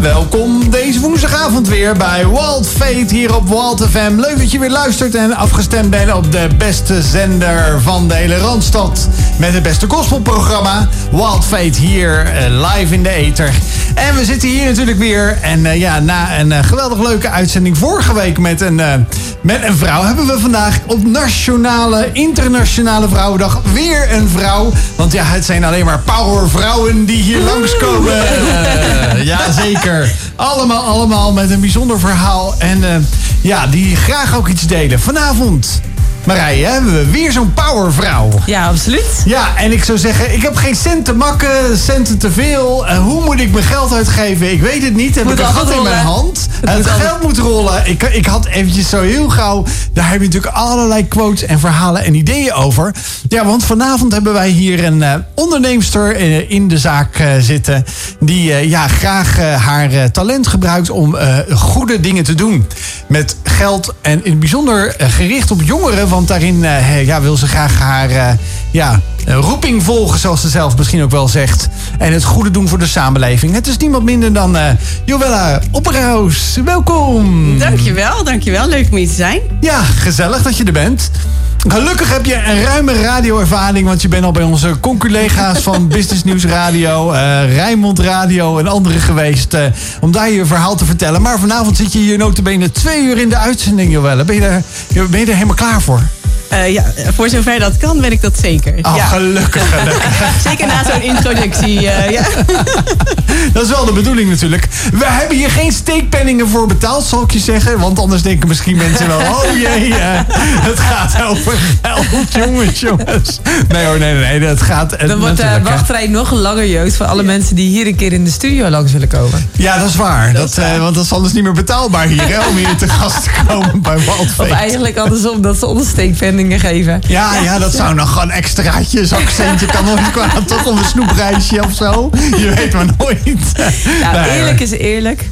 Welkom deze woensdagavond weer bij Walt Fate hier op Walt FM. Leuk dat je weer luistert en afgestemd bent op de beste zender van de hele Randstad. Met het beste gospelprogramma. Walt Fate hier eh, live in de ether. En we zitten hier natuurlijk weer. En eh, ja, na een eh, geweldig leuke uitzending vorige week met een, eh, met een vrouw... hebben we vandaag op Nationale Internationale Vrouwendag weer een vrouw. Want ja, het zijn alleen maar powervrouwen die hier langskomen. Uh, ja, zeker. Allemaal, allemaal met een bijzonder verhaal. En ja, die graag ook iets delen. Vanavond... Marije, hebben we weer zo'n powervrouw. Ja, absoluut. Ja, en ik zou zeggen, ik heb geen cent te makken, centen te veel. Eh, hoe moet ik mijn geld uitgeven? Ik weet het niet. Heb Moet ik een gat in mijn hand? Het geld altijd- moet rollen. Ik, ik had eventjes zo heel gauw... Daar heb je natuurlijk allerlei quotes en verhalen en ideeën over. Ja, want vanavond hebben wij hier een eh, onderneemster eh, in de zaak zitten... die ja, graag haar talent gebruikt om goede dingen te doen. Met geld en in het bijzonder gericht op jongeren... want daarin eh, ja, wil ze graag haar eh, ja, eh, roeping volgen, zoals ze zelf misschien ook wel zegt. En het goede doen voor de samenleving. Het is niemand minder dan eh Joella Opperhaus. Welkom. Dankjewel, dankjewel. Leuk om hier te zijn. Ja, gezellig dat je er bent. Gelukkig heb je een ruime radioervaring, want je bent al bij onze conculega's van Business News Radio, eh Rijnmond Radio en andere geweest eh, om daar je verhaal te vertellen. Maar vanavond zit je hier notabene twee uur in de uitzending, Joelle. Ben je er, ben je er helemaal klaar voor? Eh, ja, voor zover dat kan, ben ik dat zeker. Oh, ja. gelukkig, gelukkig. Zeker na zo'n introductie. eh, ja. Dat is wel de bedoeling natuurlijk. We hebben hier geen steekpenningen voor betaald, zal ik je zeggen. Want anders denken misschien mensen wel... oh jee, eh, het gaat over geld, jongens, jongens. Nee hoor, nee, nee, nee. Het gaat... Dan wordt de wachtrij nog langer, Joost, voor alle mensen die hier een keer in de studio langs willen komen. Ja, dat is waar. Dat, want dat is anders niet meer betaalbaar hier, hè, om hier te gast te komen bij Of Waldfeest. eigenlijk andersom, dat ze geven. Ja, ja, dat zou nog gewoon extraatje, zo'n accentje kan nooit kwaad. Toch een snoepreisje of zo. Je weet maar nooit. Eerlijk is eerlijk.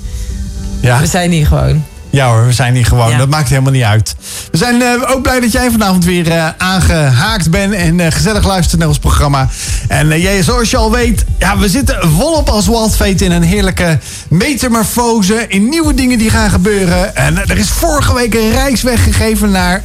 Ja. We zijn hier gewoon. Ja hoor, we zijn hier gewoon. Ja. Dat maakt helemaal niet uit. We zijn eh, ook blij dat jij vanavond weer eh, aangehaakt bent en eh, gezellig luistert naar ons programma. En jij, zoals je al weet, ja, we zitten volop als Waldfeet in een heerlijke metamorfose. In nieuwe dingen die gaan gebeuren. En er is vorige week een reis weggegeven naar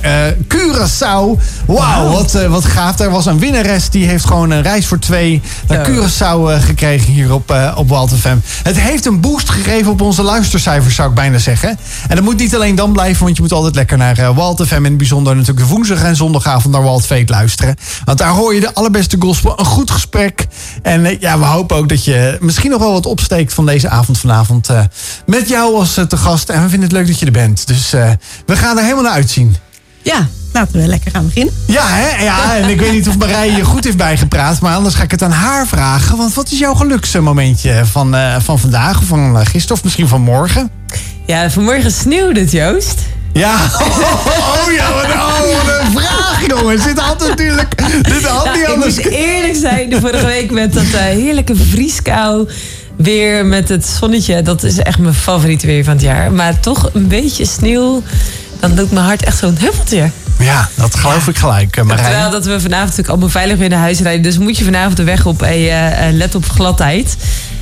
Curaçao. Wauw, wat, wat gaaf. Er was een winnares die heeft gewoon een reis voor twee naar. Curaçao gekregen hier op, op Walt FM. Het heeft een boost gegeven op onze luistercijfers, zou ik bijna zeggen. En dat moet niet alleen dan blijven, want je moet altijd lekker naar eh, Walt FM. In het bijzonder natuurlijk de woensdag en zondagavond naar Walt Fate luisteren. Want daar hoor je de allerbeste gospel, een goed gesprek. En eh, ja, we hopen ook dat je misschien nog wel wat opsteekt van deze avond vanavond. eh, met jou als eh, te gast. En we vinden het leuk dat je er bent. Dus we gaan er helemaal naar uitzien. ja, laten we lekker gaan beginnen. Ja, hè? ja, en ik weet niet of Marije je goed heeft bijgepraat, maar anders ga ik het aan haar vragen. Want wat is jouw geluksmomentje van, eh, van vandaag of van eh, gisteren of misschien van morgen? Ja, vanmorgen sneeuwde het, Joost. Ja, oh, ja, wat, oh, wat een vraag, jongens. Dit had natuurlijk, dit had Nou, niet ik anders. moet eerlijk zijn, de vorige week met dat eh, heerlijke vrieskou weer met het zonnetje. Dat is echt mijn favoriete weer van het jaar. Maar toch een beetje sneeuw, dan doet mijn hart echt zo'n huppeltje. Ja, dat geloof ik gelijk, eh, Terwijl Marije. dat we vanavond natuurlijk allemaal veilig weer naar huis rijden. Dus moet je vanavond de weg op en eh, eh, let op gladheid.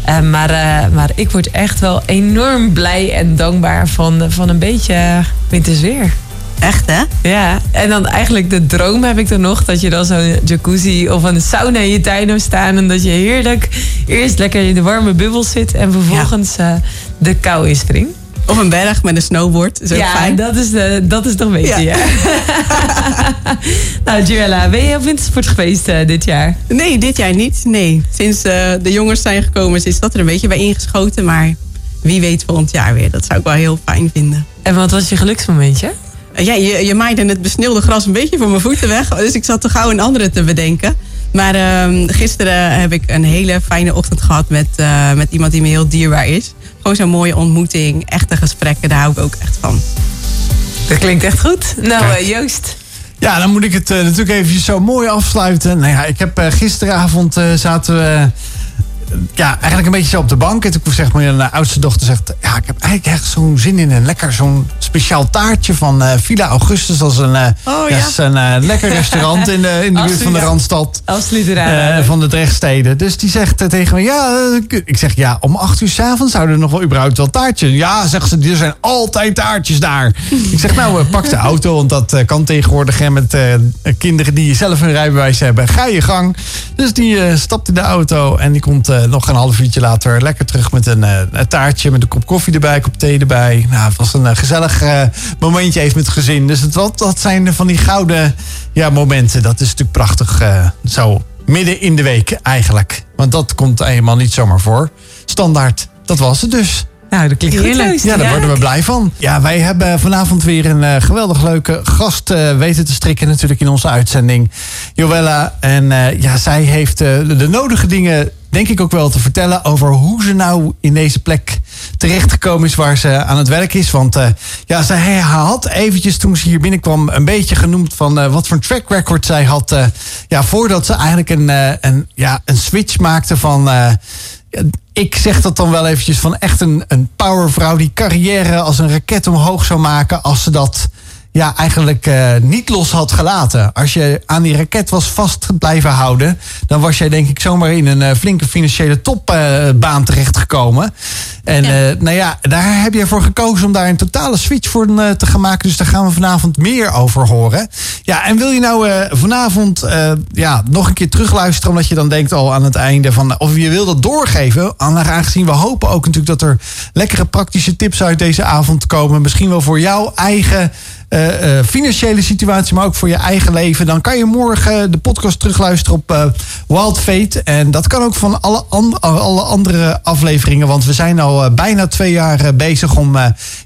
Eh, maar, eh, maar ik word echt wel enorm blij en dankbaar van, van een beetje winters weer. Echt, hè? Ja, en dan eigenlijk de droom heb ik er nog dat je dan zo'n jacuzzi of een sauna in je tuin hebt staan. En dat je heerlijk eerst lekker in de warme bubbel zit en vervolgens eh, de kou inspringt. Of een berg met een snowboard. Is ook Ja, fijn. dat is, de, dat is nog beter, ja. Ja. nou, Joella, ben je op wintersport geweest eh, dit jaar? Nee, dit jaar niet. Nee. Sinds eh, de jongens zijn gekomen is dat er een beetje bij ingeschoten. Maar wie weet volgend jaar weer. Dat zou ik wel heel fijn vinden. En wat was je geluksmomentje? Eh, Ja, je, je maaide het besneeuwde gras een beetje voor mijn voeten weg. Dus ik zat te gauw een andere te bedenken. Maar ehm, gisteren heb ik een hele fijne ochtend gehad met, eh, met iemand die me heel dierbaar is. Gewoon zo'n mooie ontmoeting, echte gesprekken, daar hou ik ook echt van. Dat klinkt echt goed. Nou, eh, Joost. Ja, dan moet ik het eh, natuurlijk even zo mooi afsluiten. Nou ja, ik heb eh, gisteravond eh, zaten we ja, eigenlijk een beetje zo op de bank. En toen zegt mijn uh, oudste dochter, zegt, ja, ik heb eigenlijk echt zo'n zin in een lekker, zo'n speciaal taartje van uh, Villa Augustus. Dat is een, uh, Oh, ja, ja. is een eh, lekker restaurant in de, in de buurt van de. Randstad. Absoluut eh, van de Drechtsteden. Dus die zegt eh, tegen me, ja, eh, ik zeg, ja, om acht uur s'avonds zouden er nog wel überhaupt wel taartjes. Ja, zegt ze, er zijn altijd taartjes daar. ik zeg, nou, eh, pak de auto, want dat eh, kan tegenwoordig hè, met eh, kinderen die zelf een rijbewijs hebben. Ga je gang. Dus die eh, stapt in de auto en die komt eh, nog een half uurtje later lekker terug met een, eh, een taartje, met een kop koffie erbij, een kop thee erbij. Nou, het was een eh, gezellig eh, momentje even met het gezin. Dus het, wat, dat zijn van die gouden ja, momenten. Dat is natuurlijk prachtig eh, zo midden in de week eigenlijk. Want dat komt helemaal niet zomaar voor. Standaard, dat was het dus. nou, dat klinkt Heerlijk. Ja, daar worden we blij van. Ja, wij hebben vanavond weer een geweldig leuke gast eh, weten te strikken natuurlijk in onze uitzending. Joella. En eh, ja, zij heeft eh, de, de nodige dingen denk ik ook wel te vertellen over hoe ze nou in deze plek terechtgekomen is waar ze aan het werk is. Want eh, ja, zij had eventjes toen ze hier binnenkwam een beetje genoemd van eh, wat voor een track record zij had. eh, ja, voordat ze eigenlijk een, een, ja, een switch maakte van... ik zeg dat dan wel eventjes van echt een, een powervrouw die carrière als een raket omhoog zou maken als ze dat ja, eigenlijk eh, niet los had gelaten. Als je aan die raket was vast blijven houden, dan was jij denk ik zomaar in een eh, flinke financiële topbaan terechtgekomen. En Ja. eh, nou ja, daar heb je voor gekozen om daar een totale switch voor eh, te gaan maken. Dus daar gaan we vanavond meer over horen. Ja, en wil je nou eh, vanavond eh, ja, nog een keer terugluisteren, omdat je dan denkt al aan het einde van, of je wil dat doorgeven, aangezien we hopen ook natuurlijk dat er lekkere praktische tips uit deze avond komen. Misschien wel voor jouw eigen eh, eh, financiële situatie, maar ook voor je eigen leven. Dan kan je morgen de podcast terugluisteren op eh, Wild Fate. En dat kan ook van alle, alle andere afleveringen. Want we zijn al bijna twee jaar bezig om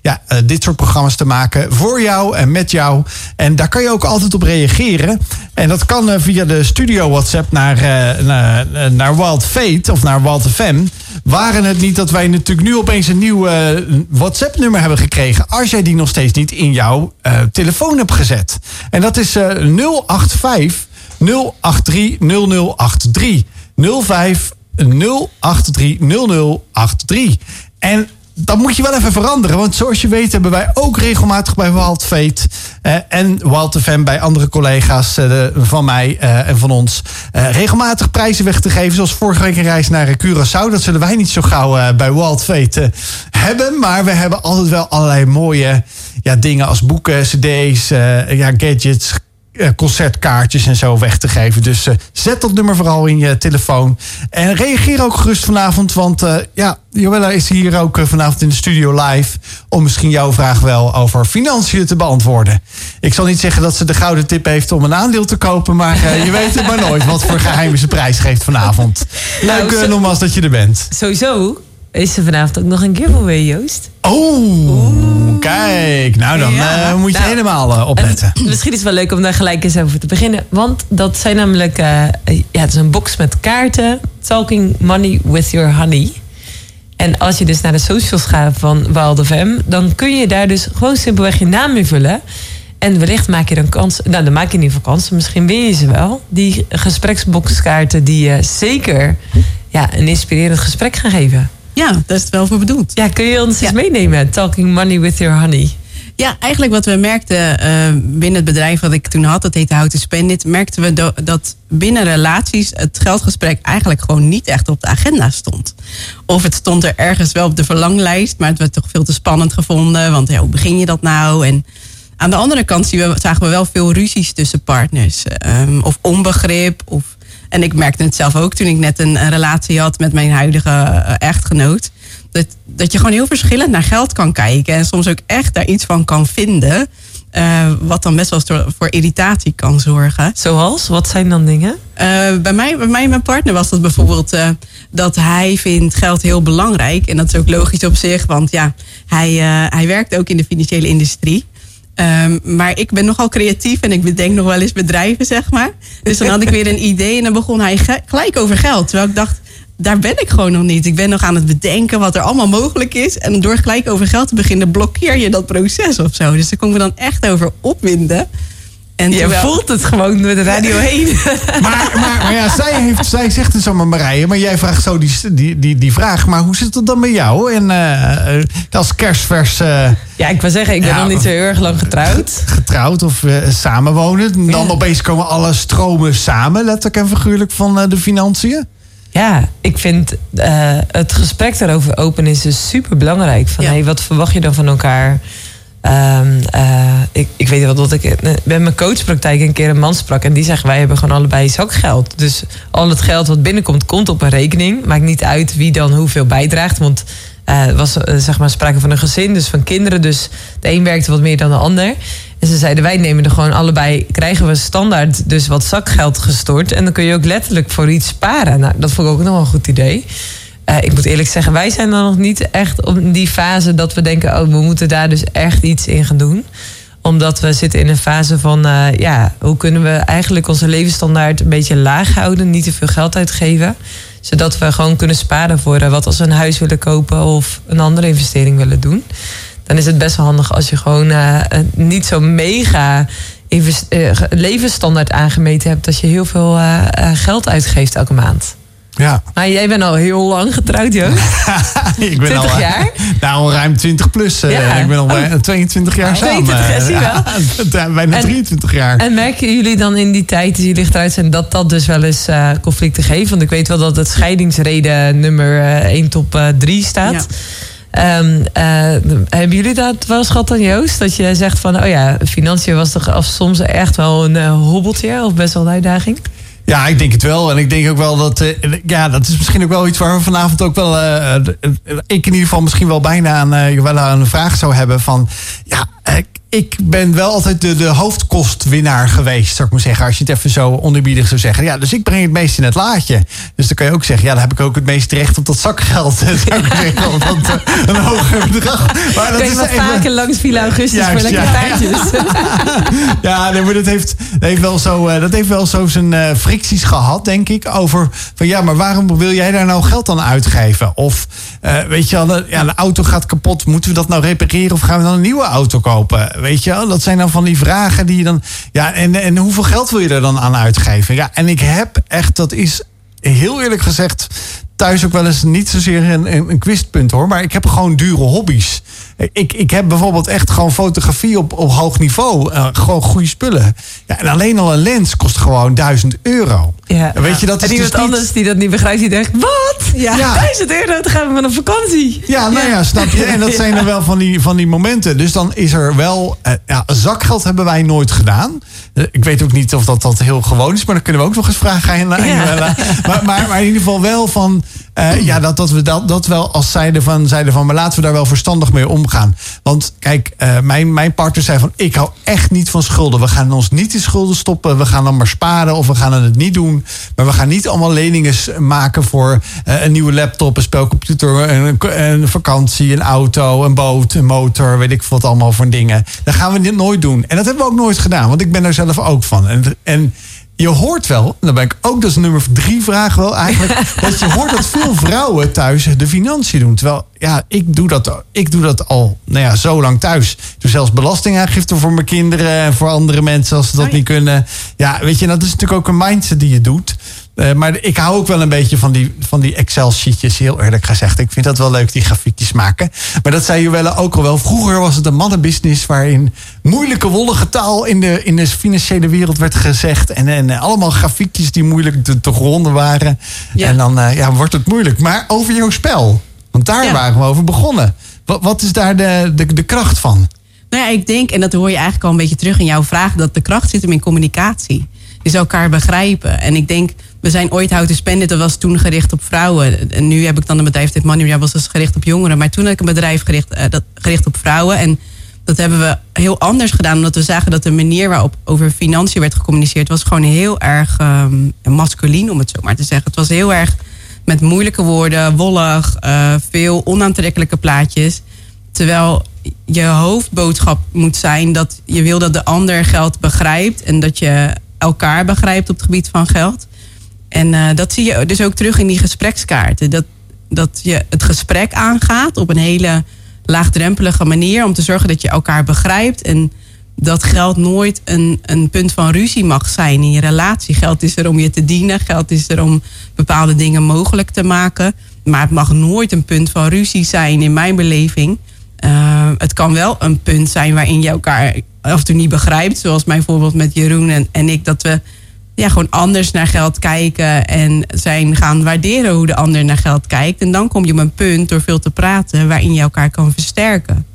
ja, dit soort programma's te maken. Voor jou en met jou. En daar kan je ook altijd op reageren. En dat kan via de studio WhatsApp naar, naar, naar Wild Fate of naar Wild FM. Waren het niet dat wij natuurlijk nu opeens een nieuw eh, WhatsApp-nummer hebben gekregen. Als jij die nog steeds niet in jouw eh, telefoon hebt gezet. En dat is eh 085 083 0083. 05 083 0083. En dat moet je wel even veranderen. Want zoals je weet hebben wij ook regelmatig bij Wild Fate... eh, en Wild FM bij andere collega's eh, van mij eh, en van ons... eh, regelmatig prijzen weg te geven. Zoals vorige week een reis naar Curaçao. Dat zullen wij niet zo gauw eh, bij Wild Fate eh, hebben. Maar we hebben altijd wel allerlei mooie ja, dingen als boeken, cd's, ja, gadgets concertkaartjes en zo weg te geven. Dus eh, zet dat nummer vooral in je telefoon. En reageer ook gerust vanavond. Want eh, ja, Joella is hier ook eh, vanavond in de studio live. Om misschien jouw vraag wel over financiën te beantwoorden. Ik zal niet zeggen dat ze de gouden tip heeft om een aandeel te kopen. Maar eh, je weet het maar nooit wat voor geheime ze prijs geeft vanavond. Leuk Nou, eh, zo- nogmaals dat je er bent. Sowieso is er vanavond ook nog een giveaway, Joost. Oh, kijk. Nou, dan Ja. eh, moet je Nou, helemaal eh, opletten. En misschien is het wel leuk om daar gelijk eens over te beginnen. Want dat zijn namelijk... eh, ja, het is een box met kaarten. Talking Money with Your Honey. En als je dus naar de socials gaat van Wild FM... dan kun je daar dus gewoon simpelweg je naam invullen. En wellicht maak je dan kans... Nou, dan maak je in ieder geval kans. Misschien win je ze wel. Die gespreksboxkaarten die je zeker ja, een inspirerend gesprek gaan geven. Ja, daar is het wel voor bedoeld. Ja, kun je ons Ja. eens meenemen? Talking Money with Your Honey. Ja, eigenlijk wat we merkten eh, binnen het bedrijf wat ik toen had, dat heette How to Spend It, merkten we do- dat binnen relaties het geldgesprek eigenlijk gewoon niet echt op de agenda stond. Of het stond er ergens wel op de verlanglijst, maar het werd toch veel te spannend gevonden, want ja, hoe begin je dat nou? En aan de andere kant zien we, zagen we wel veel ruzies tussen partners, ehm, of onbegrip, of en ik merkte het zelf ook toen ik net een, een relatie had met mijn huidige eh, echtgenoot. Dat, dat je gewoon heel verschillend naar geld kan kijken. En soms ook echt daar iets van kan vinden. eh, wat dan best wel eens voor irritatie kan zorgen. Zoals? Wat zijn dan dingen? Eh, bij, mij, bij mij en mijn partner was dat bijvoorbeeld dat hij vindt geld heel belangrijk. En dat is ook logisch op zich, want ja, hij, hij werkt ook in de financiële industrie. Ehm, maar ik ben nogal creatief en ik bedenk nog wel eens bedrijven, zeg maar. Dus dan had ik weer een idee en dan begon hij ge- gelijk over geld. Terwijl ik dacht, daar ben ik gewoon nog niet. Ik ben nog aan het bedenken wat er allemaal mogelijk is. En door gelijk over geld te beginnen, blokkeer je dat proces of zo. Dus daar kon ik me dan echt over opwinden. En Je terwijl- voelt het gewoon door de radio heen. Maar, maar, maar ja, zij, heeft, zij zegt het zo maar Marije, maar jij vraagt zo die, die, die, die vraag. Maar hoe zit het dan met jou? En eh, als kerstvers eh, Ja, ik wil zeggen, ik ben Ja. nog niet zo heel erg lang getrouwd. getrouwd of eh, samenwonen, dan Ja. opeens komen alle stromen samen, letterlijk en figuurlijk, van de financiën. Ja, ik vind het gesprek daarover open is dus super belangrijk. Van Ja. hey, wat verwacht je dan van elkaar? Ehm, eh, ik, ik weet wel dat ik eh, bij mijn coachpraktijk een keer een man sprak en die zegt: Wij hebben gewoon allebei zakgeld. Dus al het geld wat binnenkomt, komt op een rekening. Maakt niet uit wie dan hoeveel bijdraagt. Want eh, het was eh, zeg maar sprake van een gezin, dus van kinderen. Dus de een werkte wat meer dan de ander. En ze zeiden: Wij nemen er gewoon allebei, krijgen we standaard dus wat zakgeld gestort. En dan kun je ook letterlijk voor iets sparen. Nou, dat vond ik ook nog een goed idee. Eh, ik moet eerlijk zeggen, wij zijn dan nog niet echt op die fase dat we denken: oh, we moeten daar dus echt iets in gaan doen. Omdat we zitten in een fase van: eh, ja, hoe kunnen we eigenlijk onze levensstandaard een beetje laag houden, niet te veel geld uitgeven. Zodat we gewoon kunnen sparen voor eh, wat als we een huis willen kopen of een andere investering willen doen. Dan is het best wel handig als je gewoon niet zo mega levensstandaard aangemeten hebt dat je heel veel geld uitgeeft elke maand. Ja, Maar jij bent al heel lang getrouwd, Joost. ik ben 20 al, eh, jaar? Nou, al ruim 20 plus. eh, Ja. Ik ben al bij- 22 jaar Oh, samen. 22, ja, zie je wel. Bijna En- 23 jaar. En merken jullie dan in die tijd dat jullie getrouwd zijn... dat dat dus wel eens eh, conflicten geeft? Want ik weet wel dat het scheidingsreden nummer eh, 1 top eh, 3 staat. Ja. Ehm, eh, hebben jullie dat wel eens gehad dan, Joost? Dat je zegt van, oh ja, financiën was toch af soms echt wel een eh, hobbeltje... of best wel een uitdaging? Ja, ik denk het wel. En ik denk ook wel dat. eh, ja, dat is misschien ook wel iets waar we vanavond ook wel. eh, eh, ik in ieder geval misschien wel bijna aan, eh, wel aan een vraag zou hebben. Van ja, ik ben wel altijd de, de hoofdkostwinnaar geweest, zou ik maar zeggen. Als je het even zo onerbiedig zou zeggen. Ja, dus ik breng het meest in het laadje. Dus dan kan je ook zeggen, ja, dan heb ik ook het meest recht op dat zakgeld. Zou ik zeggen, dat, eh, een hoger bedrag. Maar dat is even- vaker langs Villa Augustus Juist, voor lekker ja. taartjes? Ja, nee, maar dat heeft, dat heeft wel zo, eh, dat heeft wel zo zijn eh, fricties gehad, denk ik. Over van ja, maar waarom wil jij daar nou geld aan uitgeven? Of weet je wel, de, ja, de auto gaat kapot. Moeten we dat nou repareren of gaan we dan een nieuwe auto kopen? Weet je wel, dat zijn dan van die vragen die je dan. Ja, en, en hoeveel geld wil je er dan aan uitgeven? Ja, en ik heb echt, dat is heel eerlijk gezegd. Thuis ook wel eens niet zozeer een, een, een quizpunt hoor. Maar ik heb gewoon dure hobby's. Ik, ik heb bijvoorbeeld echt gewoon fotografie op, op hoog niveau. Eh, gewoon goede spullen. Ja, en alleen al een lens kost gewoon 1000 euro. Ja. En weet je, dat en is iemand dus niet- anders die dat niet begrijpt, die denkt: wat? Ja. Ja. 1000 euro, dan gaan we van een vakantie. Ja, nou ja, snap je. En dat zijn er wel van die, van die momenten. Dus dan is er wel... eh, ja, zakgeld hebben wij nooit gedaan. Eh, ik weet ook niet of dat, dat heel gewoon is. Maar dan kunnen we ook nog eens vragen. Joella. Maar, maar, maar in ieder geval wel van... eh, ja, dat, dat we dat, dat wel als zeiden van, zeiden van... maar laten we daar wel verstandig mee omgaan. Want kijk, eh, mijn, mijn partner zei van... ik hou echt niet van schulden. We gaan ons niet in schulden stoppen. We gaan dan maar sparen of we gaan het niet doen. Maar we gaan niet allemaal leningen maken voor eh, een nieuwe laptop, een spelcomputer, een, een vakantie, een auto, een boot, een motor, weet ik wat allemaal voor dingen. Dat gaan we dit nooit doen. En dat hebben we ook nooit gedaan, want ik ben daar zelf ook van. En, en je hoort wel, en dan ben ik ook, dat is nummer drie vraag wel eigenlijk, dat je hoort dat veel vrouwen thuis de financiën doen. Terwijl, ja, ik doe dat, ik doe dat al, nou ja, zo lang thuis. Ik doe zelfs belastingaangifte voor mijn kinderen en voor andere mensen als ze dat Oh ja. niet kunnen. Ja, weet je, dat is natuurlijk ook een mindset die je doet. Eh, maar ik hou ook wel een beetje van die, van die Excel-sheetjes, heel eerlijk gezegd. Ik vind dat wel leuk, die grafiekjes maken. Maar dat zei Joelle ook al wel. Vroeger was het een mannenbusiness waarin moeilijke wollige taal in de, in de financiële wereld werd gezegd. En, en allemaal grafiekjes die moeilijk te, te gronden waren. Ja. En dan eh, ja, wordt het moeilijk. Maar over jouw spel, want daar Ja. waren we over begonnen. Wat, wat is daar de, de, de kracht van? Nou ja, ik denk, en dat hoor je eigenlijk al een beetje terug in jouw vraag, dat de kracht zit hem in communicatie. Dus elkaar begrijpen. En ik denk, we zijn ooit How to Spend It, dat was toen gericht op vrouwen. En nu heb ik dan een bedrijf, dit dat is gericht op jongeren. Maar toen had ik een bedrijf gericht, eh, dat, gericht op vrouwen. En dat hebben we heel anders gedaan, omdat we zagen dat de manier waarop over financiën werd gecommuniceerd, was gewoon heel erg ehm masculien, om het zo maar te zeggen. Het was heel erg met moeilijke woorden, wollig, eh, veel onaantrekkelijke plaatjes. Terwijl je hoofdboodschap moet zijn dat je wil dat de ander geld begrijpt en dat je elkaar begrijpt op het gebied van geld. En eh, dat zie je dus ook terug in die gesprekskaarten. Dat, dat je het gesprek aangaat op een hele laagdrempelige manier om te zorgen dat je elkaar begrijpt. En dat geld nooit een, een punt van ruzie mag zijn in je relatie. Geld is er om je te dienen, geld is er om bepaalde dingen mogelijk te maken. Maar het mag nooit een punt van ruzie zijn in mijn beleving. Uh, het kan wel een punt zijn waarin je elkaar af en toe niet begrijpt. Zoals mijn voorbeeld met Jeroen en, en ik. Dat we ja, gewoon anders naar geld kijken. En zijn gaan waarderen hoe de ander naar geld kijkt. En dan kom je op een punt door veel te praten waarin je elkaar kan versterken.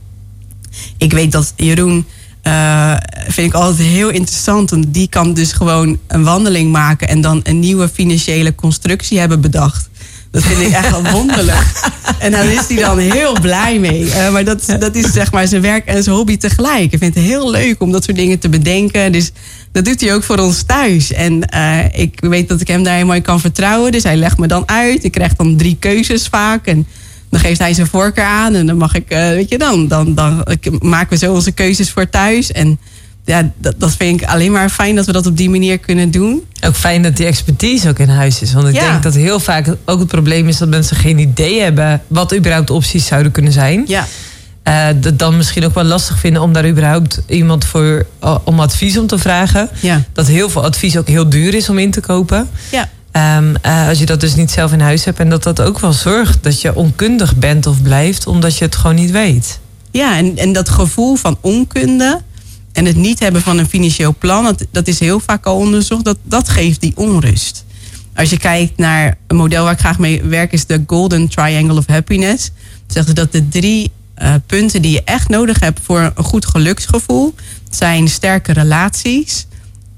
Ik weet dat Jeroen. Uh, vind ik altijd heel interessant. Want die kan dus gewoon een wandeling maken en dan een nieuwe financiële constructie hebben bedacht. Dat vind ik echt wel wonderlijk. En daar is hij dan heel blij mee. Uh, maar dat, dat is zeg maar zijn werk en zijn hobby tegelijk. Ik vind het heel leuk om dat soort dingen te bedenken. Dus dat doet hij ook voor ons thuis. En uh, ik weet dat ik hem daar helemaal kan vertrouwen. Dus hij legt me dan uit. Ik krijg dan drie keuzes vaak. En dan geeft hij zijn voorkeur aan. En dan mag ik, uh, weet je dan, dan, dan maken we zo onze keuzes voor thuis. En ja, dat, dat vind ik alleen maar fijn dat we dat op die manier kunnen doen. Ook fijn dat die expertise ook in huis is. Want ik Ja. denk dat heel vaak ook het probleem is dat mensen geen idee hebben wat überhaupt opties zouden kunnen zijn. Ja, Eh, dat dan misschien ook wel lastig vinden om daar überhaupt iemand voor eh, om advies om te vragen. ja, Dat heel veel advies ook heel duur is om in te kopen. ja. Ehm, eh, als je dat dus niet zelf in huis hebt. En dat dat ook wel zorgt dat je onkundig bent of blijft, omdat je het gewoon niet weet. Ja, en, en dat gevoel van onkunde en het niet hebben van een financieel plan, dat, dat is heel vaak al onderzocht, dat, dat geeft die onrust. Als je kijkt naar een model waar ik graag mee werk, is de Golden Triangle of Happiness. Dan zeggen ze dat de drie eh, punten die je echt nodig hebt voor een goed geluksgevoel zijn sterke relaties,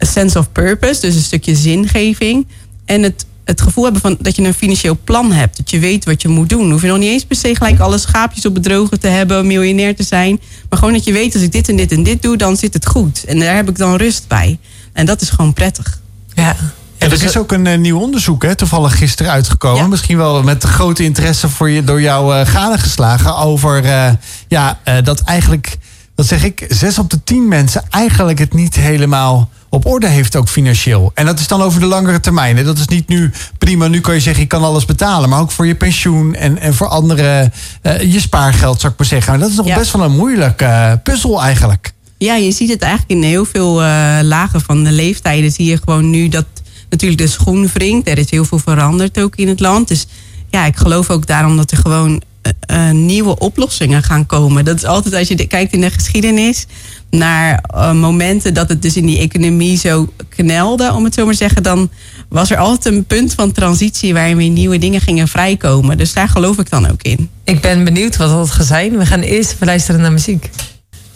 a sense of purpose, dus een stukje zingeving, en het, het gevoel hebben van dat je een financieel plan hebt, dat je weet wat je moet doen. Hoef je nog niet eens per se gelijk alle schaapjes op het droge te hebben, miljonair te zijn, maar gewoon dat je weet als ik dit en dit en dit doe, dan zit het goed. En daar heb ik dan rust bij. En dat is gewoon prettig. Ja. En er is ook een eh, nieuw onderzoek, hè, toevallig gisteren uitgekomen. Ja. Misschien wel met grote interesse voor je, door jou uh, gadegeslagen. Over uh, ja, dat eigenlijk, wat zeg ik, zes op de tien mensen eigenlijk het niet helemaal op orde heeft, ook financieel. En dat is dan over de langere termijn. Hè. Dat is niet nu prima, nu kan je zeggen, ik kan alles betalen. Maar ook voor je pensioen en, en voor andere, je spaargeld, zou ik maar zeggen. Maar dat is nog ja. best wel een moeilijke puzzel eigenlijk. Ja, je ziet het eigenlijk in heel veel lagen van de leeftijden. Zie je gewoon nu dat natuurlijk de schoen wringt. Er is heel veel veranderd ook in het land. Dus ja, ik geloof ook daarom dat er gewoon uh, nieuwe oplossingen gaan komen. Dat is altijd als je kijkt in de geschiedenis naar uh, momenten dat het dus in die economie zo knelde, om het zo maar te zeggen, dan was er altijd een punt van transitie waarin weer nieuwe dingen gingen vrijkomen. Dus daar geloof ik dan ook in. Ik ben benieuwd wat dat gaat zijn. We gaan eerst even luisteren naar muziek.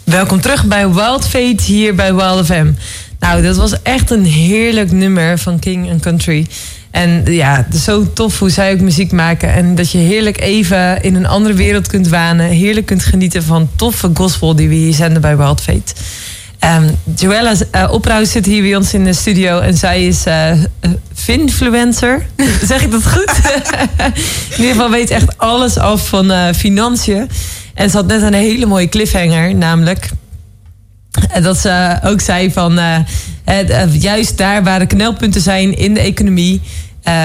Welkom terug bij Wild Fate hier bij Wild FM. Nou, dat was echt een heerlijk nummer van King and Country. En ja, zo tof hoe zij ook muziek maken. En dat je heerlijk even in een andere wereld kunt wanen. Heerlijk kunt genieten van toffe gospel die we hier zenden bij Wild Fate. Um, Joella uh, Oprouw zit hier bij ons in de studio. En zij is uh, finfluencer. zeg ik dat goed? in ieder geval weet echt alles af van uh, financiën. En ze had net een hele mooie cliffhanger. Namelijk dat ze ook zei van uh, uh, juist daar waar de knelpunten zijn in de economie.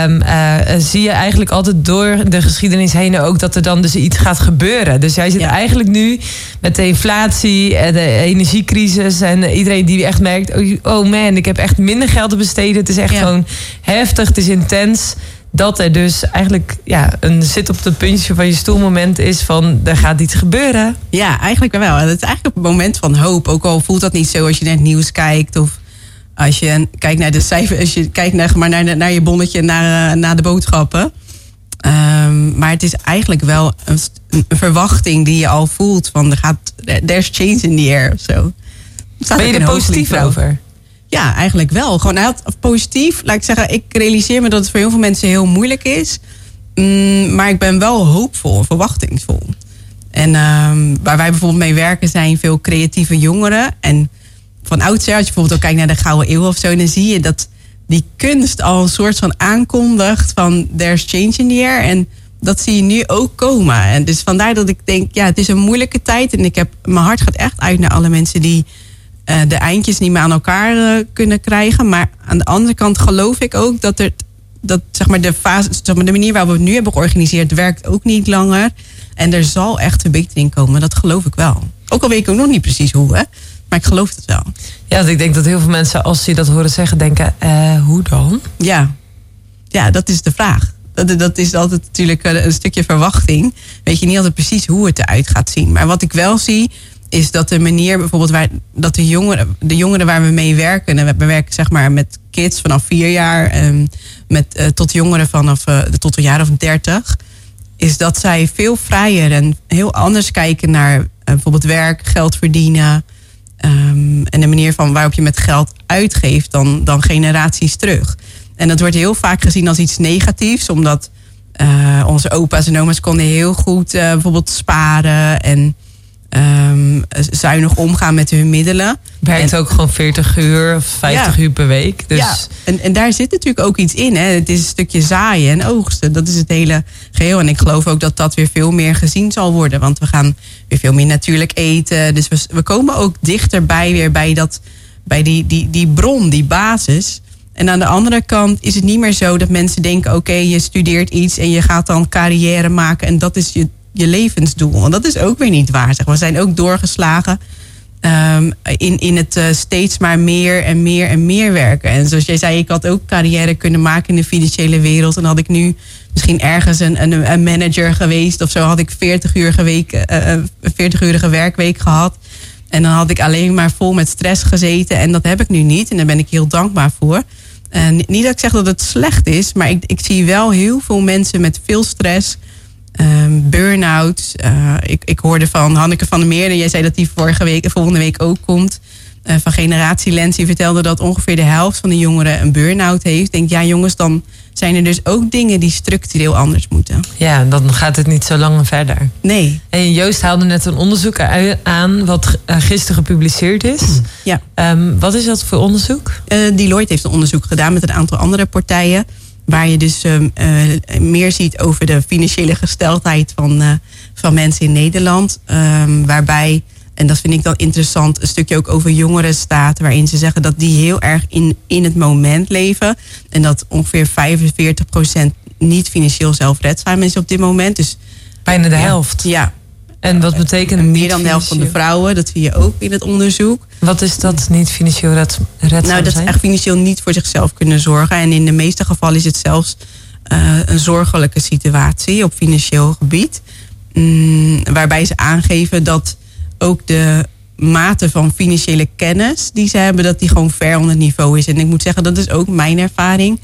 Um, uh, zie je eigenlijk altijd door de geschiedenis heen ook dat er dan dus iets gaat gebeuren. Dus jij zit ja. eigenlijk nu met de inflatie, de energiecrisis en iedereen die echt merkt: oh man, ik heb echt minder geld te besteden. Het is echt ja. gewoon heftig, het is intens dat er dus eigenlijk ja, een zit op het puntje van je stoel moment is van er gaat iets gebeuren. Ja, eigenlijk wel. Het is eigenlijk een moment van hoop. Ook al voelt dat niet zo als je naar het nieuws kijkt of als je kijkt naar de cijfers, als je kijkt naar, maar naar, naar je bonnetje, naar, naar de boodschappen. Um, maar het is eigenlijk wel een, een, verwachting die je al voelt van er gaat, there's change in the air of zo. Ben je er positief over? Ja, eigenlijk wel. Gewoon heel positief. Laat ik zeggen, ik realiseer me dat het voor heel veel mensen heel moeilijk is. Mm, maar ik ben wel hoopvol, verwachtingsvol. En um, waar wij bijvoorbeeld mee werken zijn veel creatieve jongeren. En van oudsher, als je bijvoorbeeld ook kijkt naar de Gouden Eeuw of zo, dan zie je dat die kunst al een soort van aankondigt van there's change in the air. En dat zie je nu ook komen. En dus vandaar dat ik denk, ja, het is een moeilijke tijd. En ik heb, mijn hart gaat echt uit naar alle mensen die uh, de eindjes niet meer aan elkaar uh, kunnen krijgen. Maar aan de andere kant geloof ik ook dat er dat zeg maar de fase, zeg maar de manier waarop we het nu hebben georganiseerd, werkt ook niet langer. En er zal echt verbetering komen, dat geloof ik wel. Ook al weet ik ook nog niet precies hoe, hè. Maar ik geloof het wel. Ja, want ik denk dat heel veel mensen, als ze dat horen zeggen, denken: eh, hoe dan? Ja. ja, dat is de vraag. Dat, dat is altijd natuurlijk een stukje verwachting. Weet je niet altijd precies hoe het eruit gaat zien. Maar wat ik wel zie, is dat de manier bijvoorbeeld waar dat de jongeren, de jongeren waar we mee werken, en we werken zeg maar met kids vanaf vier jaar en met, eh, tot jongeren vanaf uh, tot een jaar of dertig, is dat zij veel vrijer en heel anders kijken naar uh, bijvoorbeeld werk, geld verdienen. Um, en de manier van waarop je met geld uitgeeft dan, dan generaties terug. En dat wordt heel vaak gezien als iets negatiefs, omdat onze opa's en oma's konden heel goed bijvoorbeeld sparen en um, zuinig omgaan met hun middelen. Werkt en, ook gewoon 40 uur of 50 ja. uur per week. Dus... Ja, en, en daar zit natuurlijk ook iets in. Hè. Het is een stukje zaaien en oogsten. Dat is het hele geheel. En ik geloof ook dat dat weer veel meer gezien zal worden. Want we gaan weer veel meer natuurlijk eten. Dus we, we komen ook dichterbij weer bij, dat, bij die, die, die bron, die basis. En aan de andere kant is het niet meer zo dat mensen denken: oké, okay, je studeert iets en je gaat dan carrière maken en dat is je, je levensdoel. Want dat is ook weer niet waar. Zeg. We zijn ook doorgeslagen um, in, in het uh, steeds maar meer en meer en meer werken. En zoals jij zei, ik had ook carrière kunnen maken in de financiële wereld. En had ik nu misschien ergens een, een, een manager geweest of zo, had ik 40 uur week, uh, 40 urige werkweek gehad. En dan had ik alleen maar vol met stress gezeten. En dat heb ik nu niet. En daar ben ik heel dankbaar voor. En niet dat ik zeg dat het slecht is, maar ik, ik zie wel heel veel mensen met veel stress, um, burn-out. Uh, ik, ik hoorde van Hanneke van der Meerden, jij zei dat die vorige week, volgende week ook komt. Uh, van Generatie Lens, die vertelde dat ongeveer de helft van de jongeren een burn-out heeft. Ik denk, ja jongens, dan zijn er dus ook dingen die structureel anders moeten. Ja, dan gaat het niet zo lang verder. Nee. En Joost haalde net een onderzoek aan wat gisteren gepubliceerd is. Ja. Um, wat is dat voor onderzoek? Uh, Deloitte heeft een onderzoek gedaan met een aantal andere partijen. Waar je dus uh, uh, meer ziet over de financiële gesteldheid van, van mensen in Nederland. Um, waarbij en dat vind ik dan interessant, een stukje ook over jongeren staat, waarin ze zeggen dat die heel erg in, in het moment leven. En dat ongeveer 45% niet financieel zelfredzaam is op dit moment. Dus bijna de helft. Ja. En wat betekent en meer dan de helft van de vrouwen, dat zie je ook in het onderzoek. Wat is dat niet financieel redzaam Nou, dat ze echt financieel niet voor zichzelf kunnen zorgen. En in de meeste gevallen is het zelfs uh, een zorgelijke situatie op financieel gebied. Mm, waarbij ze aangeven dat ook de mate van financiële kennis die ze hebben, dat die gewoon ver onder het niveau is. En ik moet zeggen, dat is ook mijn ervaring.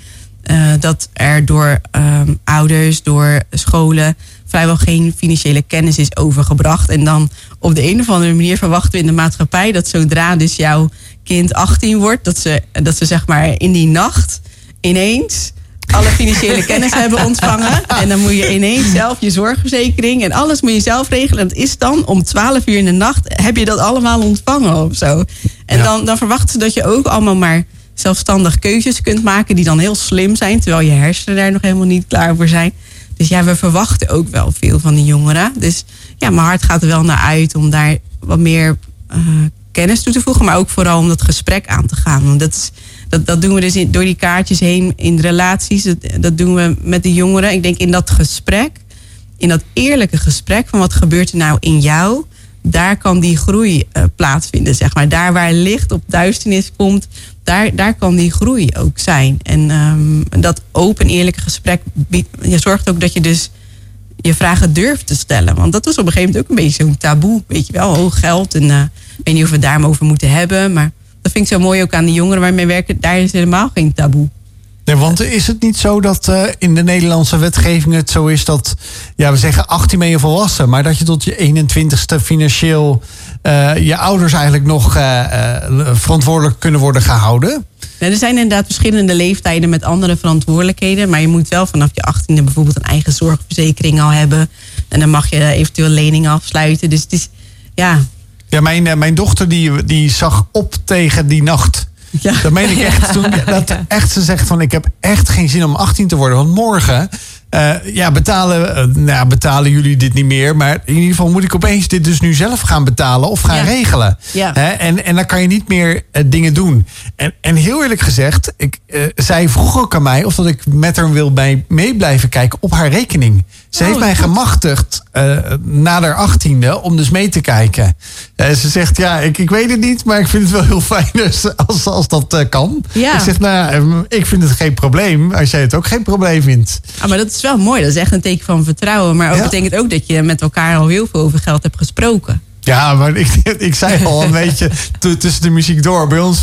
Uh, dat er door um, ouders, door scholen vrijwel geen financiële kennis is overgebracht. En dan op de een of andere manier verwachten we in de maatschappij dat zodra dus jouw kind 18 wordt, dat ze, dat ze zeg maar in die nacht ineens alle financiële kennis hebben ontvangen. En dan moet je ineens zelf je zorgverzekering en alles moet je zelf regelen. En het is dan om 12 uur in de nacht heb je dat allemaal ontvangen of zo. En ja. dan, dan verwachten ze dat je ook allemaal maar zelfstandig keuzes kunt maken die dan heel slim zijn, terwijl je hersenen daar nog helemaal niet klaar voor zijn. Dus ja, we verwachten ook wel veel van die jongeren. Dus ja, mijn hart gaat er wel naar uit om daar wat meer uh, kennis toe te voegen, maar ook vooral om dat gesprek aan te gaan. Want dat is dat, dat doen we dus door die kaartjes heen in relaties. Dat, doen we met de jongeren. Ik denk in dat gesprek, in dat eerlijke gesprek van wat gebeurt er nou in jou, daar kan die groei uh, plaatsvinden, zeg maar. Daar waar licht op duisternis komt, daar, daar kan die groei ook zijn. En um, dat open, eerlijke gesprek biedt, je zorgt ook dat je dus je vragen durft te stellen. Want dat was op een gegeven moment ook een beetje zo'n taboe. Weet je wel, hoog geld. En uh, ik weet niet of we het daar over moeten hebben. Maar dat vind ik zo mooi ook aan de jongeren waarmee we werken. Daar is helemaal geen taboe. Nee, want is het niet zo dat uh, in de Nederlandse wetgeving het zo is dat, ja, we zeggen 18 ben je volwassen, maar dat je tot je 21ste financieel uh, je ouders eigenlijk nog uh, verantwoordelijk kunnen worden gehouden? Ja, er zijn inderdaad verschillende leeftijden met andere verantwoordelijkheden, maar je moet wel vanaf je 18e bijvoorbeeld een eigen zorgverzekering al hebben. En dan mag je eventueel leningen afsluiten. Dus het is, ja, ja, mijn, mijn dochter die, die zag op tegen die nacht. Ja. Dat meen ik echt. Toen, dat echt ze zegt van ik heb echt geen zin om 18 te worden. Want morgen uh, ja, betalen, uh, nou, betalen jullie dit niet meer. Maar in ieder geval moet ik opeens dit dus nu zelf gaan betalen of gaan ja. regelen. Ja. Hè? En, en dan kan je niet meer uh, dingen doen. En, en heel eerlijk gezegd, ik, zij vroeg ook aan mij of dat ik met haar wil bij, mee blijven kijken op haar rekening. Ze Oh, heeft mij goed. gemachtigd eh, na haar achttiende om dus mee te kijken. Eh, ze zegt, ja, ik, ik weet het niet, maar ik vind het wel heel fijn als, als, als dat eh, kan. Ja. Ik zeg, nou, ehm, ik vind het geen probleem als jij het ook geen probleem vindt. Ah, maar dat is wel mooi. Dat is echt een teken van vertrouwen. Maar ook Ja. betekent ook dat je met elkaar al heel veel over geld hebt gesproken. Ja, maar ik, ik zei al een beetje tussen de muziek door bij ons.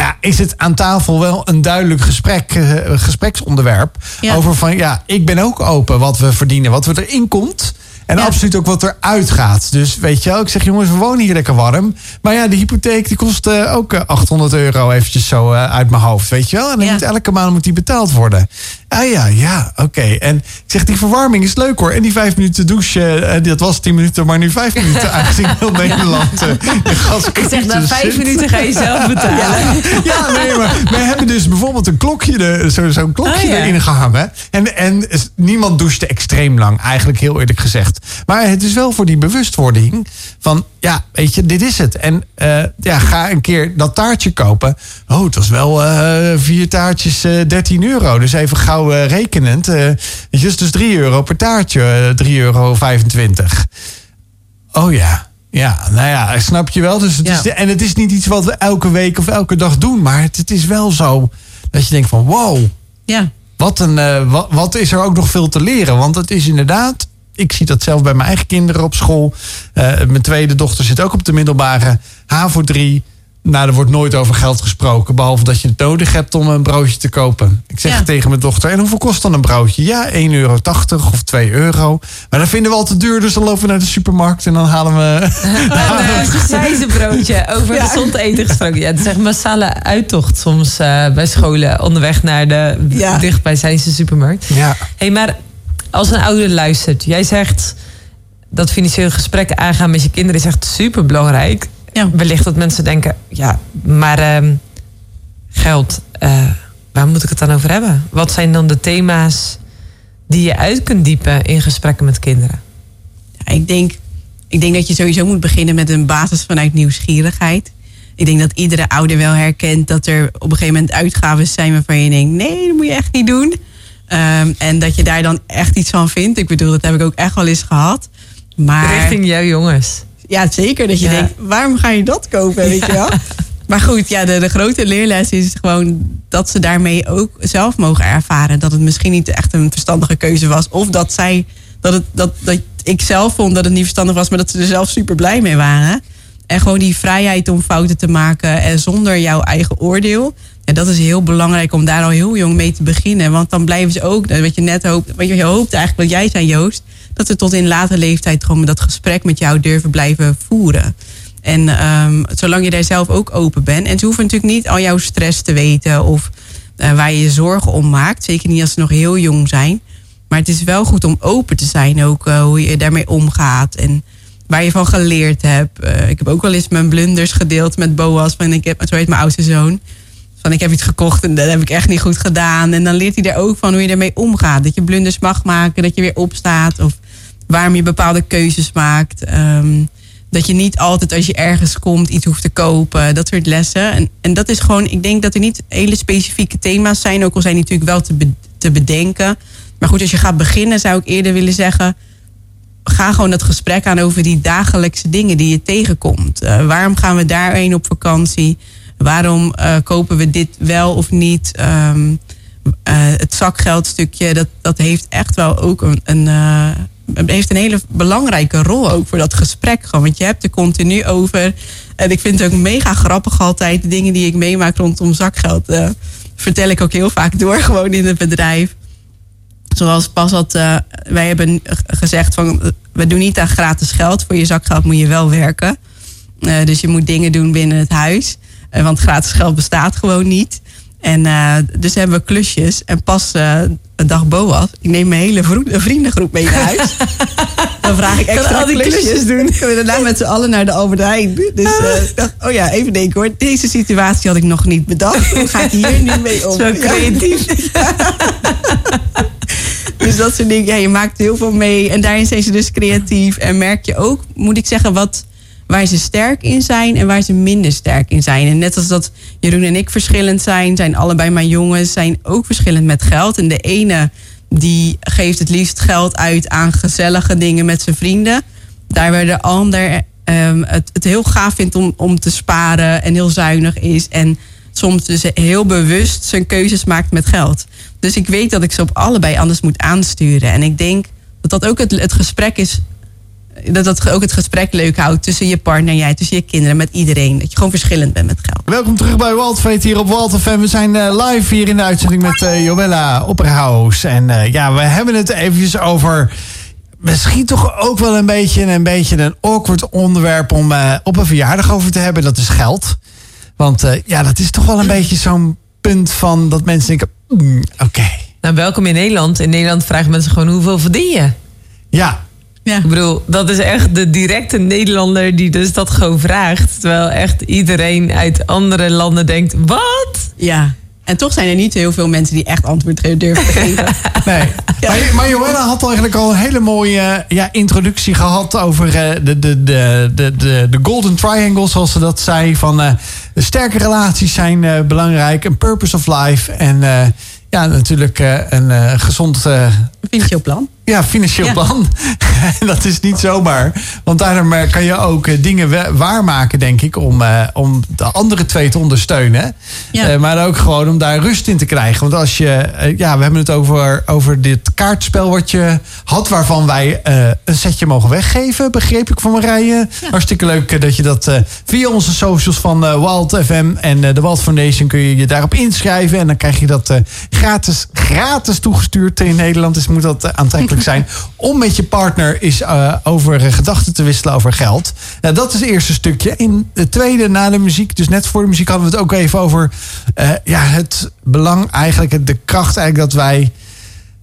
Eh, ja, is het aan tafel wel een duidelijk gesprek, eh, gespreksonderwerp? Ja. Over van ja, ik ben ook open wat we verdienen, wat we erin komt. En Ja. absoluut ook wat eruit gaat. Dus weet je wel, ik zeg jongens, we wonen hier lekker warm. Maar ja, de hypotheek die kost eh, ook eh, 800 euro eventjes zo eh, uit mijn hoofd. Weet je wel? En dan Ja. moet elke maand moet die betaald worden. Ah ja, ja, oké. En ik zeg, die verwarming is leuk hoor. En die vijf minuten douchen, eh, dat was 10 minuten, maar nu vijf minuten. Aangezien heel Nederland eh, de Ik zeg, na vijf zit. minuten ga je zelf betalen. Ja, nee, maar we hebben dus bijvoorbeeld een klokje, er- zo- zo'n klokje Oh, ja. erin gehangen. En, en niemand douchte extreem lang, eigenlijk heel eerlijk gezegd. Maar het is wel voor die bewustwording van, ja, weet je, dit is het. En eh, ja, ga een keer dat taartje kopen. Oh, het was wel vier taartjes, eh 13 euro. Dus even gauw eh, rekenend. eh weet je, dus dus 3 euro per taartje, eh, 3,25 euro. Oh ja. Ja, nou ja, snap je wel. Dus het Ja. is de- en het is niet iets wat we elke week of elke dag doen. Maar het, het is wel zo dat je denkt van wow, Ja. wat, een, eh, wat, wat is er ook nog veel te leren. Want het is inderdaad, ik zie dat zelf bij mijn eigen kinderen op school. Eh, mijn tweede dochter zit ook op de middelbare HAVO 3. Nou, er wordt nooit over geld gesproken. Behalve dat je het nodig hebt om een broodje te kopen. Ik zeg Ja. tegen mijn dochter, en hoeveel kost dan een broodje? Ja, 1,80 euro of 2 euro. Maar dat vinden we al te duur, dus dan lopen we naar de supermarkt en dan halen we... Een sausijzenbroodje over Ja. gezond eten gesproken. Ja, het is echt een massale uittocht soms eh, bij scholen onderweg naar de Ja. dichtbijzijnse supermarkt. Ja, hey, maar als een ouder luistert, jij zegt dat financiële gesprekken aangaan met je kinderen is echt super belangrijk. Ja. Wellicht dat mensen denken, ja, maar ehm, geld, eh, waar moet ik het dan over hebben? Wat zijn dan de thema's die je uit kunt diepen in gesprekken met kinderen? Ja, ik, denk, ik denk dat je sowieso moet beginnen met een basis vanuit nieuwsgierigheid. Ik denk dat iedere ouder wel herkent dat er op een gegeven moment uitgaven zijn waarvan je denkt: nee, dat moet je echt niet doen. Ehm, en dat je daar dan echt iets van vindt. Ik bedoel, dat heb ik ook echt wel eens gehad. Maar Richting jouw jongens. Ja, zeker dat je Ja. denkt: waarom ga je dat kopen? Weet je wel? Maar goed, ja, de, de grote leerles is gewoon dat ze daarmee ook zelf mogen ervaren. Dat het misschien niet echt een verstandige keuze was. Of dat zij, dat, het, dat, dat ik zelf vond dat het niet verstandig was, maar dat ze er zelf super blij mee waren. En gewoon die vrijheid om fouten te maken en zonder jouw eigen oordeel. En dat is heel belangrijk om daar al heel jong mee te beginnen. Want dan blijven ze ook, wat je net hoopt, wat je hoopt eigenlijk, wat jij zei Joost, dat ze tot in later leeftijd gewoon dat gesprek met jou durven blijven voeren. En ehm, zolang je daar zelf ook open bent. En ze hoeven natuurlijk niet al jouw stress te weten of eh, waar je je zorgen om maakt. Zeker niet als ze nog heel jong zijn. Maar het is wel goed om open te zijn ook eh, hoe je daarmee omgaat. En waar je van geleerd hebt. Eh, ik heb ook wel eens mijn blunders gedeeld met Boas. Van ik heb, zo heet mijn oudste zoon. Van ik heb iets gekocht en dat heb ik echt niet goed gedaan. En dan leert hij daar ook van hoe je ermee omgaat. Dat je blunders mag maken, dat je weer opstaat. Of waarom je bepaalde keuzes maakt. Ehm, dat je niet altijd als je ergens komt iets hoeft te kopen. Dat soort lessen. En, en dat is gewoon, ik denk dat er niet hele specifieke thema's zijn. Ook al zijn die natuurlijk wel te, te bedenken. Maar goed, als je gaat beginnen zou ik eerder willen zeggen... ga gewoon dat gesprek aan over die dagelijkse dingen die je tegenkomt. Eh, waarom gaan we daarheen op vakantie? Waarom eh, kopen we dit wel of niet? Ehm, eh, het zakgeldstukje, dat, dat heeft echt wel ook een, een, eh, heeft een hele belangrijke rol ook voor dat gesprek. Gewoon, want je hebt er continu over. En ik vind het ook mega grappig altijd. De dingen die ik meemaak rondom zakgeld. vertel ik ook heel vaak door gewoon in het bedrijf. Zoals pas had, wij hebben gezegd van we doen niet aan gratis geld. Voor je zakgeld moet je wel werken. Dus je moet dingen doen binnen het huis. Eh, want gratis geld bestaat gewoon niet. En eh, dus hebben we klusjes. En pas eh een dag Boas. Ik neem mijn hele vriendengroep mee naar huis. Dan vraag ik extra al die klusjes, klusjes doen. We daarna met z'n allen naar de Albert Heijn. Dus ik dacht, oh ja, even denken hoor. Deze situatie had ik nog niet bedacht. Hoe ga ik hier nu mee om? Zo creatief. Dus dat soort dingen. Ja, je maakt heel veel mee. En daarin zijn ze dus creatief. En merk je ook, moet ik zeggen, wat, waar ze sterk in zijn en waar ze minder sterk in zijn. En net als dat Jeroen en ik verschillend zijn, zijn allebei mijn jongens zijn ook verschillend met geld. En de ene die geeft het liefst geld uit aan gezellige dingen met zijn vrienden. Daar waar de ander ehm, het, het heel gaaf vindt om, om te sparen en heel zuinig is. En soms dus heel bewust zijn keuzes maakt met geld. Dus ik weet dat ik ze op allebei anders moet aansturen. En ik denk dat dat ook het, het gesprek is. Dat dat ook het gesprek leuk houdt tussen je partner en jij, tussen je kinderen, met iedereen. Dat je gewoon verschillend bent met geld. Welkom terug bij Waldfeet hier op Walt FM. We zijn eh, live hier in de uitzending met uh, Joella Opperhaus. En uh, ja, we hebben het eventjes over misschien toch ook wel een beetje, een beetje een awkward onderwerp om op een verjaardag over te hebben. Dat is geld. Want ja, dat is toch wel een beetje zo'n punt van dat mensen denken, mm, oké. Nou, welkom in Nederland. In Nederland vragen mensen gewoon hoeveel verdien je? Ja. Ja. Ik bedoel, dat is echt de directe Nederlander die dus dat gewoon vraagt. Terwijl echt iedereen uit andere landen denkt, wat? Ja. En toch zijn er niet heel veel mensen die echt antwoord durven te geven. Nee. Maar, maar Johanna had eigenlijk al een hele mooie ja, introductie gehad over uh, de, de, de, de, de Golden Triangle, zoals ze dat zei. Van uh, sterke relaties zijn uh, belangrijk, een purpose of life. En ja, natuurlijk een gezond. Financieel plan. Ja, financieel ja. plan. dat is niet zomaar. Want daarom kan je ook dingen waarmaken, denk ik, om, om de andere twee te ondersteunen. Ja. maar ook gewoon om daar rust in te krijgen. Want als je, ja, we hebben het over, over dit kaartspel wat je had, waarvan wij een setje mogen weggeven, begreep ik van Marije. Ja. Hartstikke leuk dat je dat via onze socials van Wild FM en de Wild Foundation kun je je daarop inschrijven. En dan krijg je dat gratis, gratis toegestuurd in Nederland. Dus moet dat zijn. Om met je partner is over gedachten te wisselen over geld. Nou, dat is het eerste stukje. In het tweede, na de muziek, dus net voor de muziek hadden we het ook even over ja, het belang eigenlijk, de kracht eigenlijk dat wij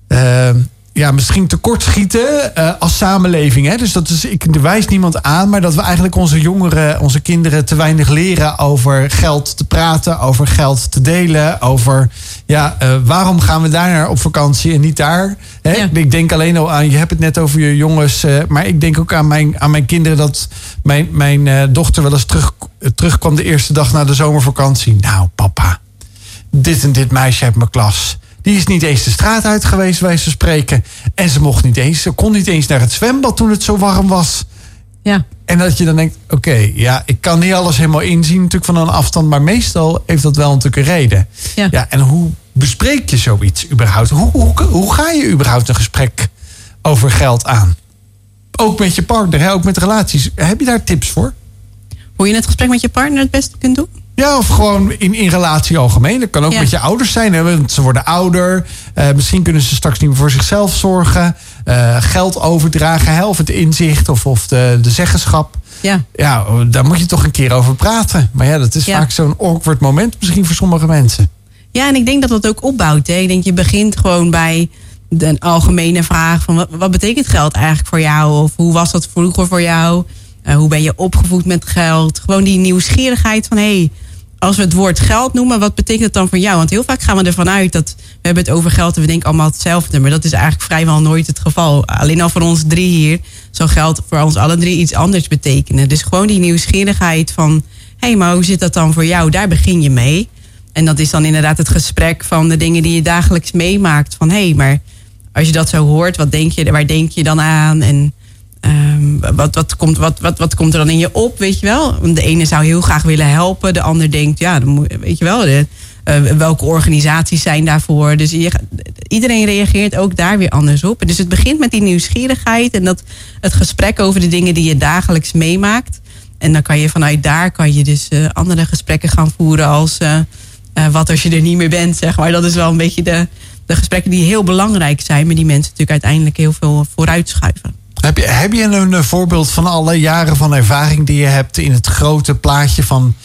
uh, ja, misschien tekortschieten uh, als samenleving. Hè? Dus dat is, ik wijs niemand aan, maar dat we eigenlijk onze jongeren, onze kinderen te weinig leren over geld te praten, over geld te delen, over ja, uh, waarom gaan we daar naar op vakantie en niet daar? Hè? Ja. Ik denk alleen al aan, je hebt het net over je jongens, uh, maar ik denk ook aan mijn, aan mijn kinderen dat mijn, mijn dochter wel eens terug, terugkwam de eerste dag na de zomervakantie. Nou, papa, dit en dit meisje uit mijn klas. Die is niet eens de straat uit geweest, wij ze spreken. En ze mocht niet eens, ze kon niet eens naar het zwembad toen het zo warm was. Ja. En dat je dan denkt, oké, okay, ja, ik kan niet alles helemaal inzien natuurlijk van een afstand. Maar meestal heeft dat wel natuurlijk een reden. Ja. ja en hoe bespreek je zoiets überhaupt? Hoe, hoe, hoe ga je überhaupt een gesprek over geld aan? Ook met je partner, hè? ook met relaties. Heb je daar tips voor? Hoe je het gesprek met je partner het beste kunt doen? Ja, of gewoon in, in relatie algemeen. Dat kan ook Ja. met je ouders zijn. Hè? Want ze worden ouder. Eh, misschien kunnen ze straks niet meer voor zichzelf zorgen. Eh, geld overdragen, hè? of het inzicht of, of de, de zeggenschap. Ja. Ja, daar moet je toch een keer over praten. Maar ja, dat is Ja. vaak zo'n awkward moment misschien voor sommige mensen. Ja, en ik denk dat dat ook opbouwt. Hè. Ik denk, je begint gewoon bij de algemene vraag van wat, wat betekent geld eigenlijk voor jou? Of hoe was dat vroeger voor jou? Eh, hoe ben je opgevoed met geld? Gewoon die nieuwsgierigheid van hé, hey, als we het woord geld noemen, wat betekent het dan voor jou? Want heel vaak gaan we ervan uit dat we hebben het over geld en we denken allemaal hetzelfde. Maar dat is eigenlijk vrijwel nooit het geval. Alleen al voor ons drie hier zou geld voor ons alle drie iets anders betekenen. Dus gewoon die nieuwsgierigheid van hé, hey, maar hoe zit dat dan voor jou? Daar begin je mee. En dat is dan inderdaad het gesprek van de dingen die je dagelijks meemaakt. Van hé, hey, maar als je dat zo hoort, wat denk je, waar denk je dan aan? En ehm, wat, wat, komt, wat, wat, wat komt er dan in je op, weet je wel? De ene zou heel graag willen helpen. De ander denkt, ja, dan weet je wel, eh, welke organisaties zijn daarvoor? Dus iedereen reageert ook daar weer anders op. Dus het begint met die nieuwsgierigheid en dat het gesprek over de dingen die je dagelijks meemaakt. En dan kan je vanuit daar kan je dus eh, andere gesprekken gaan voeren als eh, wat als je er niet meer bent, zeg maar. Dat is wel een beetje de, de gesprekken die heel belangrijk zijn, maar die mensen natuurlijk uiteindelijk heel veel vooruitschuiven. Heb je, heb je een, eh, voorbeeld van alle jaren van ervaring die je hebt in het grote plaatje van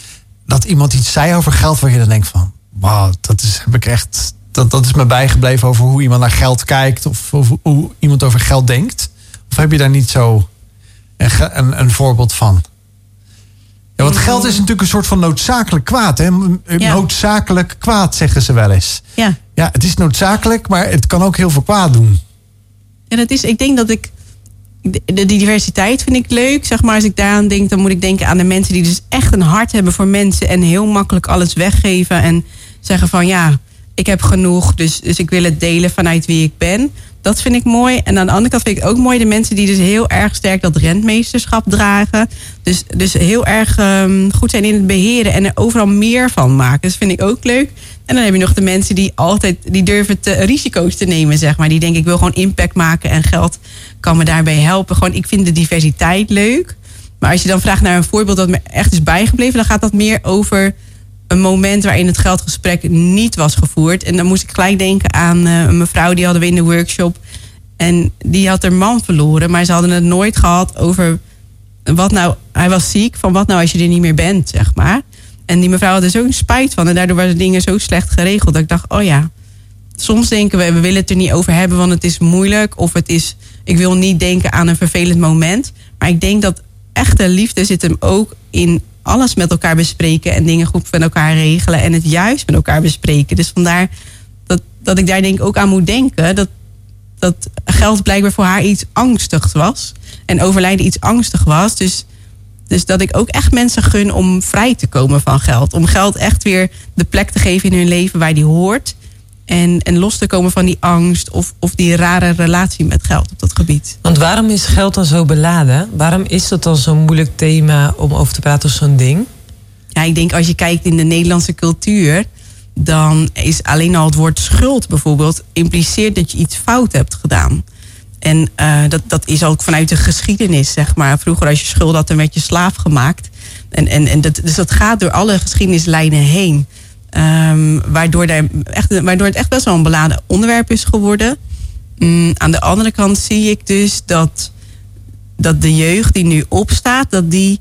dat iemand iets zei over geld waar je dan denkt van, wauw, dat is, heb ik echt, dat, dat is me bijgebleven over hoe iemand naar geld kijkt of, of hoe iemand over geld denkt? Of heb je daar niet zo een, een, een voorbeeld van? Ja, want geld is natuurlijk een soort van noodzakelijk kwaad. Hè? Ja. Noodzakelijk kwaad, zeggen ze wel eens. Ja. Ja, het is noodzakelijk, maar het kan ook heel veel kwaad doen. Ja, dat is, ik denk dat ik. De, diversiteit vind ik leuk. Zeg maar, als ik daaraan denk, dan moet ik denken aan de mensen die dus echt een hart hebben voor mensen. En heel makkelijk alles weggeven. En zeggen van ja, ik heb genoeg, dus, dus ik wil het delen vanuit wie ik ben. Dat vind ik mooi. En aan de andere kant vind ik ook mooi de mensen die dus heel erg sterk dat rentmeesterschap dragen. Dus, dus heel erg ehm, goed zijn in het beheren en er overal meer van maken. Dat vind ik ook leuk. En dan heb je nog de mensen die altijd die durven te, risico's te nemen, zeg maar. Die denken ik wil gewoon impact maken en geld kan me daarbij helpen. Gewoon, ik vind de diversiteit leuk. Maar als je dan vraagt naar een voorbeeld dat me echt is bijgebleven, dan gaat dat meer over een moment waarin het geldgesprek niet was gevoerd. En dan moest ik gelijk denken aan uh, een mevrouw die hadden we in de workshop. En die had haar man verloren, maar ze hadden het nooit gehad over wat nou. Hij was ziek, van wat nou als je er niet meer bent, zeg maar. En die mevrouw had er zo'n spijt van. En daardoor waren dingen zo slecht geregeld. Dat ik dacht, oh ja. Soms denken we, we willen het er niet over hebben, want het is moeilijk. Of het is, ik wil niet denken aan een vervelend moment. Maar ik denk dat echte liefde zit hem ook in alles met elkaar bespreken en dingen goed met elkaar regelen en het juist met elkaar bespreken. Dus vandaar dat, dat ik daar denk ook aan moet denken dat, dat geld blijkbaar voor haar iets angstigs was en overlijden iets angstig was. Dus, dus dat ik ook echt mensen gun om vrij te komen van geld. Om geld echt weer de plek te geven in hun leven waar die hoort. En, en los te komen van die angst of, of die rare relatie met geld op dat gebied. Want waarom is geld dan zo beladen? Waarom is dat dan zo'n moeilijk thema om over te praten of zo'n ding? Ja, ik denk als je kijkt in de Nederlandse cultuur, dan is alleen al het woord schuld bijvoorbeeld impliceert dat je iets fout hebt gedaan. En uh, dat, dat is ook vanuit de geschiedenis, zeg maar. Vroeger als je schuld had, dan werd je slaaf gemaakt. En, en, en dat, dus dat gaat door alle geschiedenislijnen heen. Um, waardoor, daar echt, waardoor het echt best wel een beladen onderwerp is geworden. Um, aan de andere kant zie ik dus dat, dat de jeugd die nu opstaat, dat die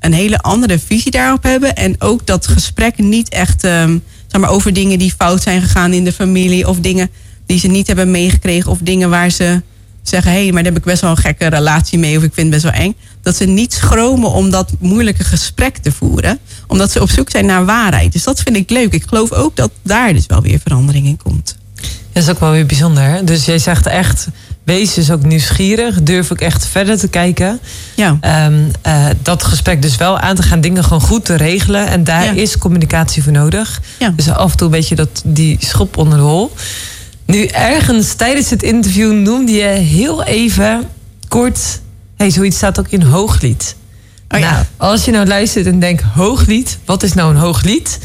een hele andere visie daarop hebben. En ook dat gesprekken niet echt um, zeg maar, over dingen die fout zijn gegaan in de familie. Of dingen die ze niet hebben meegekregen. Of dingen waar ze zeggen, hé, hey, maar daar heb ik best wel een gekke relatie mee. Of ik vind het best wel eng. Dat ze niet schromen om dat moeilijke gesprek te voeren. Omdat ze op zoek zijn naar waarheid. Dus dat vind ik leuk. Ik geloof ook dat daar dus wel weer verandering in komt. Dat is ook wel weer bijzonder. Hè? Dus jij zegt echt, wees dus ook nieuwsgierig. Durf ook echt verder te kijken. Ja. Um, uh, dat gesprek dus wel aan te gaan. Dingen gewoon goed te regelen. En daar ja. is communicatie voor nodig. Ja. Dus af en toe een beetje dat, die schop onder de hol. Nu, ergens tijdens het interview noemde je heel even kort. hey, zoiets staat ook in hooglied. Oh, ja. Nou, als je nou luistert en denkt: hooglied, wat is nou een hooglied?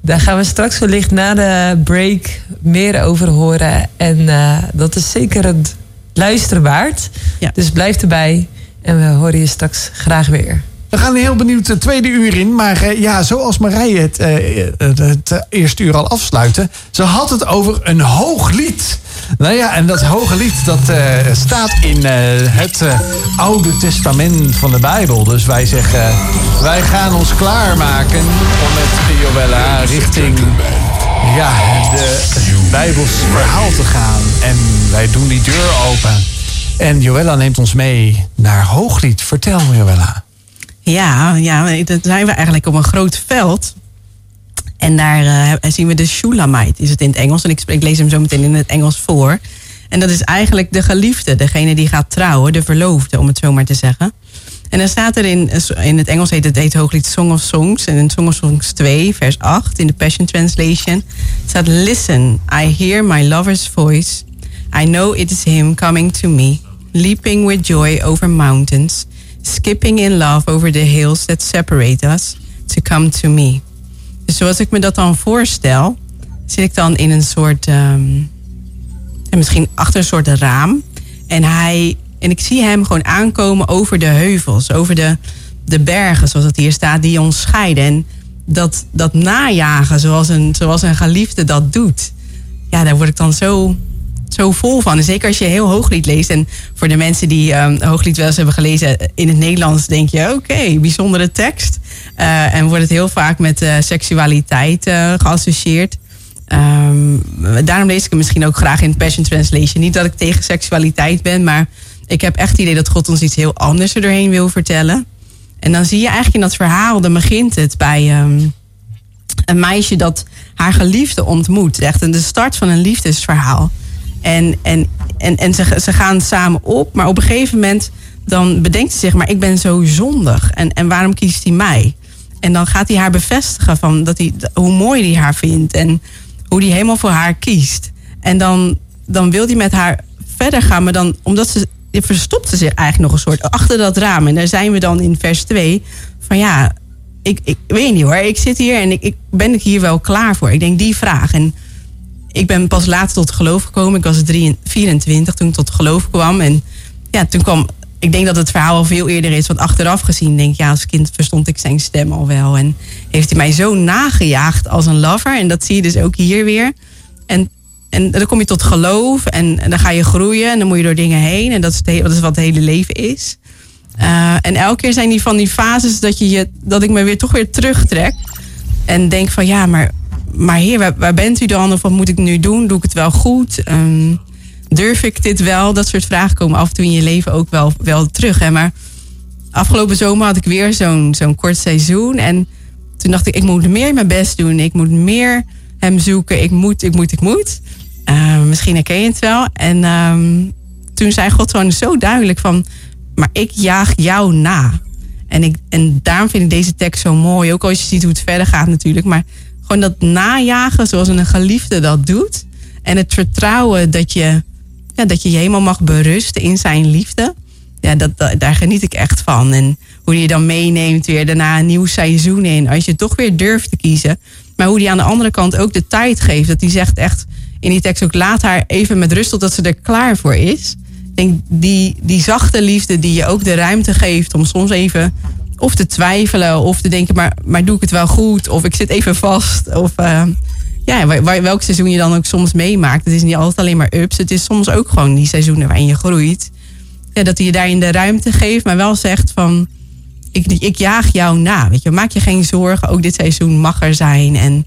Daar gaan we straks wellicht na de break meer over horen. En uh, dat is zeker het luisteren waard. Ja. Dus blijf erbij en we horen je straks graag weer. We gaan heel benieuwd het tweede uur in. Maar uh, ja, zoals Marije het, uh, het eerste uur al afsluiten. Ze had het over een hoog lied. Nou ja, en dat hoge lied dat staat in het Oude Testament van de Bijbel. Dus wij zeggen, wij gaan ons klaarmaken om met Joella richting ja, de Bijbels verhaal te gaan. En wij doen die deur open. En Joella neemt ons mee naar Hooglied. Vertel, Joella. Ja, ja, dan zijn we eigenlijk op een groot veld. En daar uh, zien we de Shulamite, is het in het Engels. En ik, lees hem zo meteen in het Engels voor. En dat is eigenlijk de geliefde, degene die gaat trouwen, de verloofde, om het zo maar te zeggen. En dan staat er in, in het Engels heet het heet hooglied Song of Songs. En in Song of Songs 2, vers 8, in de Passion Translation, staat: Listen, I hear my lover's voice. I know it is him coming to me, leaping with joy over mountains skipping in love over the hills that separate us to come to me. Dus zoals ik me dat dan voorstel, zit ik dan in een soort, um, misschien achter een soort raam. En, hij, en ik zie hem gewoon aankomen over de heuvels, over de, de bergen, zoals het hier staat, die ons scheiden. En dat, dat najagen, zoals een, zoals een geliefde dat doet. Ja, daar word ik dan zo zo vol van. Zeker als je heel hooglied leest. En voor de mensen die um, hooglied wel eens hebben gelezen in het Nederlands, denk je: oké, bijzondere tekst. Uh, en wordt het heel vaak met uh, seksualiteit uh, geassocieerd. Um, daarom lees ik hem misschien ook graag in Passion Translation. Niet dat ik tegen seksualiteit ben, maar ik heb echt het idee dat God ons iets heel anders er doorheen wil vertellen. En dan zie je eigenlijk in dat verhaal, dan begint het bij um, een meisje dat haar geliefde ontmoet. Echt de start van een liefdesverhaal. En, en, en, en ze, ze gaan samen op, maar op een gegeven moment dan bedenkt ze zich, maar ik ben zo zondig. En, en waarom kiest hij mij? En dan gaat hij haar bevestigen van dat hij, hoe mooi hij haar vindt. En hoe hij helemaal voor haar kiest. En dan, dan wil hij met haar verder gaan, maar dan omdat ze verstopt ze zich eigenlijk nog een soort achter dat raam. En daar zijn we dan in vers 2 van ja, ik, ik weet niet hoor, ik zit hier en ik, ik ben ik hier wel klaar voor. Ik denk die vraag. En ik ben pas later tot geloof gekomen. Ik was 24 toen ik tot geloof kwam. En ja, toen kwam. Ik denk dat het verhaal al veel eerder is. Want achteraf gezien denk ik, ja, als kind verstond ik zijn stem al wel. En heeft hij mij zo nagejaagd als een lover. En dat zie je dus ook hier weer. En, en dan kom je tot geloof. En, dan ga je groeien. En dan moet je door dingen heen. En dat is, dat is wat het hele leven is. Uh, en elke keer zijn die van die fases dat, je je, dat ik me weer toch weer terugtrek. En denk van ja, maar maar heer, waar, bent u dan? Of wat moet ik nu doen? Doe ik het wel goed? Um, durf ik dit wel? Dat soort vragen komen af en toe in je leven ook wel, wel terug. Hè? Maar afgelopen zomer had ik weer zo'n zo'n kort seizoen. En toen dacht ik, ik moet meer mijn best doen. Ik moet meer hem zoeken. Ik moet, ik moet, ik moet. Uh, misschien herken je het wel. En um, toen zei God gewoon zo duidelijk van... maar ik jaag jou na. En, ik, en daarom vind ik deze tekst zo mooi. Ook als je ziet hoe het verder gaat natuurlijk. Maar gewoon dat najagen zoals een geliefde dat doet. En het vertrouwen dat je ja, dat je, je helemaal mag berusten in zijn liefde. Ja, dat, daar geniet ik echt van. En hoe je dan meeneemt weer daarna een nieuw seizoen in. Als je toch weer durft te kiezen. Maar hoe die aan de andere kant ook de tijd geeft. Dat die zegt echt in die tekst ook laat haar even met rust totdat ze er klaar voor is. Ik denk die, die zachte liefde die je ook de ruimte geeft om soms even of te twijfelen of te denken, maar, maar doe ik het wel goed? Of ik zit even vast. Of uh, ja, welk seizoen je dan ook soms meemaakt. Het is niet altijd alleen maar ups. Het is soms ook gewoon die seizoenen waarin je groeit. Ja, dat hij je daarin de ruimte geeft, maar wel zegt van ik, ik jaag jou na. Weet je, maak je geen zorgen. Ook dit seizoen mag er zijn. En,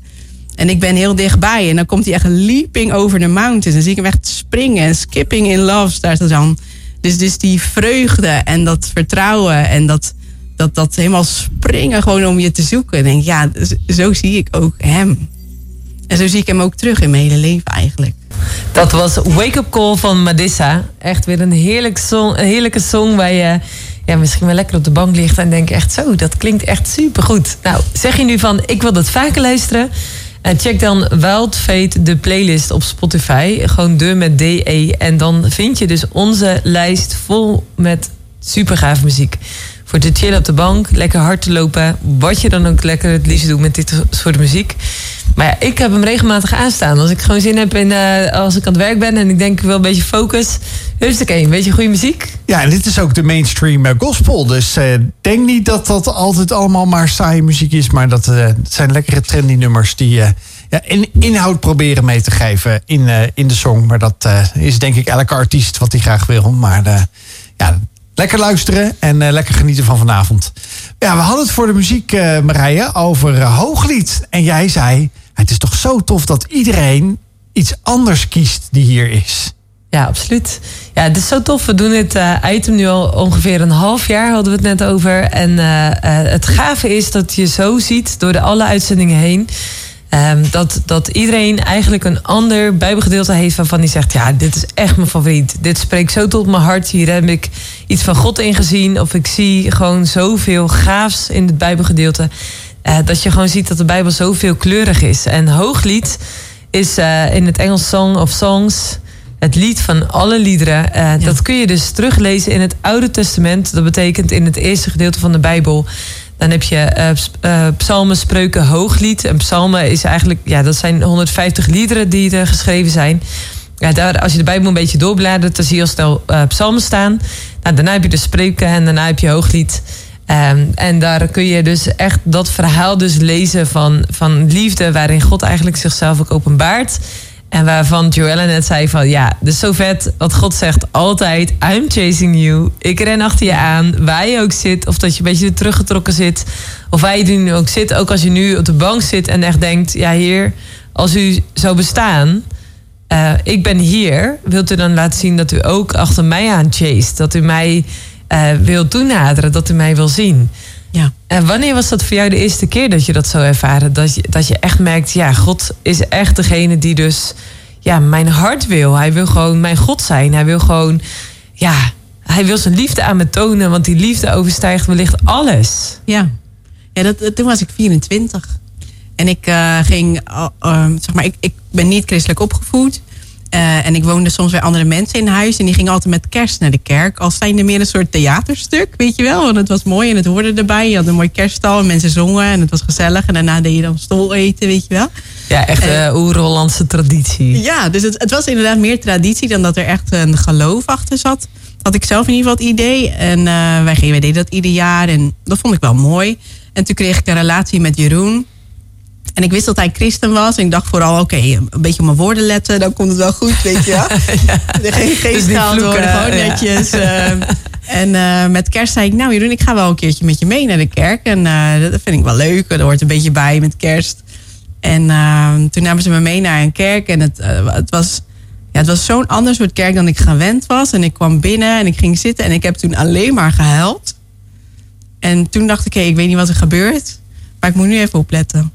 en ik ben heel dichtbij. En dan komt hij echt leaping over de mountains. Dan zie ik hem echt springen en skipping in love staat dan. Dus, dus die vreugde en dat vertrouwen en dat, dat, dat helemaal springen gewoon om je te zoeken. En denk, ja, zo zie ik ook hem. En zo zie ik hem ook terug in mijn hele leven eigenlijk. Dat was Wake Up Call van Madissa. Echt weer een, heerlijk song, een heerlijke song waar je ja, misschien wel lekker op de bank ligt en denk echt zo, dat klinkt echt supergoed. Nou, zeg je nu van ik wil dat vaker luisteren? En check dan Wild de playlist op Spotify. Gewoon de met DE. En dan vind je dus onze lijst vol met super muziek voor te chillen op de bank, lekker hard te lopen. Wat je dan ook lekker het liefst doet met dit soort muziek. Maar ja, ik heb hem regelmatig aanstaan. Als ik gewoon zin heb in, uh, als ik aan het werk ben en ik denk ik wil een beetje focus. Hupsakee, een beetje goede muziek. Ja, en dit is ook de mainstream uh, gospel. Dus uh, denk niet dat dat altijd allemaal maar saaie muziek is. Maar dat zijn lekkere trendy nummers die ja, in, inhoud proberen mee te geven in, in de song. Maar dat is denk ik elke artiest wat hij graag wil. Maar ja, Lekker luisteren en uh, lekker genieten van vanavond. Ja, we hadden het voor de muziek, uh, Marije, over uh, Hooglied. En jij zei, het is toch zo tof dat iedereen iets anders kiest die hier is. Ja, absoluut. Ja, het is zo tof. We doen dit item nu al ongeveer een half jaar, hadden we het net over. En het gave is dat je zo ziet door de alle uitzendingen heen Um, dat, dat iedereen eigenlijk een ander Bijbelgedeelte heeft waarvan hij zegt: Ja, dit is echt mijn favoriet. Dit spreekt zo tot mijn hart. Hier heb ik iets van God in gezien. Of ik zie gewoon zoveel gaafs in het Bijbelgedeelte. Uh, dat je gewoon ziet dat de Bijbel zoveel kleurig is. En Hooglied is uh, in het Engels Song of Songs het lied van alle liederen. Uh, ja. Dat kun je dus teruglezen in het Oude Testament. Dat betekent in het eerste gedeelte van de Bijbel. Dan heb je uh, psalmen, spreuken, hooglied. En psalmen is eigenlijk, ja, dat zijn 150 liederen die er geschreven zijn. Ja, daar, als je de Bijbel een beetje doorbladert, dan zie je al snel uh, psalmen staan. Nou, daarna heb je de spreuken en daarna heb je hooglied. Um, en daar kun je dus echt dat verhaal dus lezen van, van liefde, waarin God eigenlijk zichzelf ook openbaart. En waarvan Joella net zei van ja, dus zo vet wat God zegt altijd. I'm chasing you. Ik ren achter je aan. Waar je ook zit. Of dat je een beetje teruggetrokken zit. Of waar je nu ook zit. Ook als je nu op de bank zit en echt denkt. Ja heer, als u zou bestaan. Uh, ik ben hier. Wilt u dan laten zien dat u ook achter mij aan chase. Dat u mij wil toenaderen. Dat u mij wil zien. Ja. En wanneer was dat voor jou de eerste keer dat je dat zo ervaren? Dat je, dat je echt merkt, ja, God is echt degene die dus ja, mijn hart wil. Hij wil gewoon mijn God zijn. Hij wil gewoon, ja, hij wil zijn liefde aan me tonen. Want die liefde overstijgt wellicht alles. Ja, ja dat, toen was ik 24. En ik uh, ging, uh, zeg maar, ik, ik ben niet christelijk opgevoed. Eh, en ik woonde soms bij andere mensen in huis. En die gingen altijd met kerst naar de kerk. Als zijnde meer een soort theaterstuk, weet je wel. Want het was mooi en het hoorde erbij. Je had een mooi kerststal en mensen zongen. En het was gezellig. En daarna deed je dan stol eten, weet je wel. Ja, echt uh, oer-Hollandse traditie. Ja, dus het, het was inderdaad meer traditie dan dat er echt een geloof achter zat. Had ik zelf in ieder geval het idee. En eh, wij, gingen, wij deden dat ieder jaar. En dat vond ik wel mooi. En toen kreeg ik een relatie met Jeroen. En ik wist dat hij christen was. En ik dacht vooral, oké, een beetje op mijn woorden letten. Dan komt het wel goed, weet je wel. Geen, geen Dus vloeken, gewoon ja. netjes. eh. en eh, met kerst zei ik, nou Jeroen, ik ga wel een keertje met je mee naar de kerk. En eh, dat vind ik wel leuk. Dat hoort een beetje bij met kerst. En toen namen ze me mee naar een kerk. En het, het was, ja, het was zo'n ander soort kerk dan ik gewend was. En ik kwam binnen en ik ging zitten. En ik heb toen alleen maar gehuild. En toen dacht ik, hé, ik weet niet wat er gebeurt. Maar ik moet nu even opletten.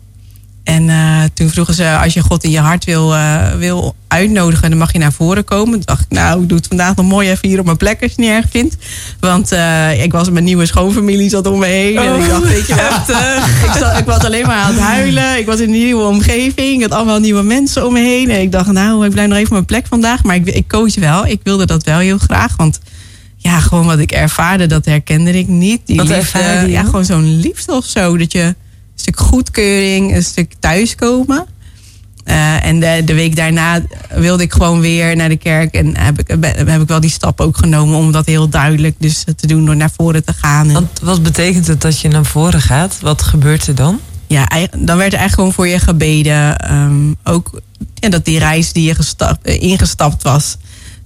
En eh, toen vroegen ze, als je God in je hart wil, eh, wil uitnodigen, dan mag je naar voren komen. Toen dacht ik, nou, ik doe het vandaag nog mooi even hier op mijn plek als je het niet erg vindt. Want eh, ik was met mijn nieuwe schoonfamilie zat om me heen. En ik dacht, weet je wel, ik, zat, ik was alleen maar aan het huilen. Ik was in een nieuwe omgeving. Ik had allemaal nieuwe mensen om me heen. En ik dacht, nou, ik blijf nog even op mijn plek vandaag. Maar ik, ik koos wel. Ik wilde dat wel heel graag. Want ja, gewoon wat ik ervaarde, dat herkende ik niet. Die Wat liefde, ja, gewoon zo'n liefde of zo. Dat je stuk goedkeuring, een stuk thuiskomen. Eh, en de, de week daarna wilde ik gewoon weer naar de kerk. En heb ik, heb ik wel die stap ook genomen om dat heel duidelijk dus te doen door naar voren te gaan. En, Want wat betekent het dat je naar voren gaat? Wat gebeurt er dan? ja, dan werd er echt gewoon voor je gebeden. Ehm, ook ja, dat die reis die je gestapt, eh, ingestapt was,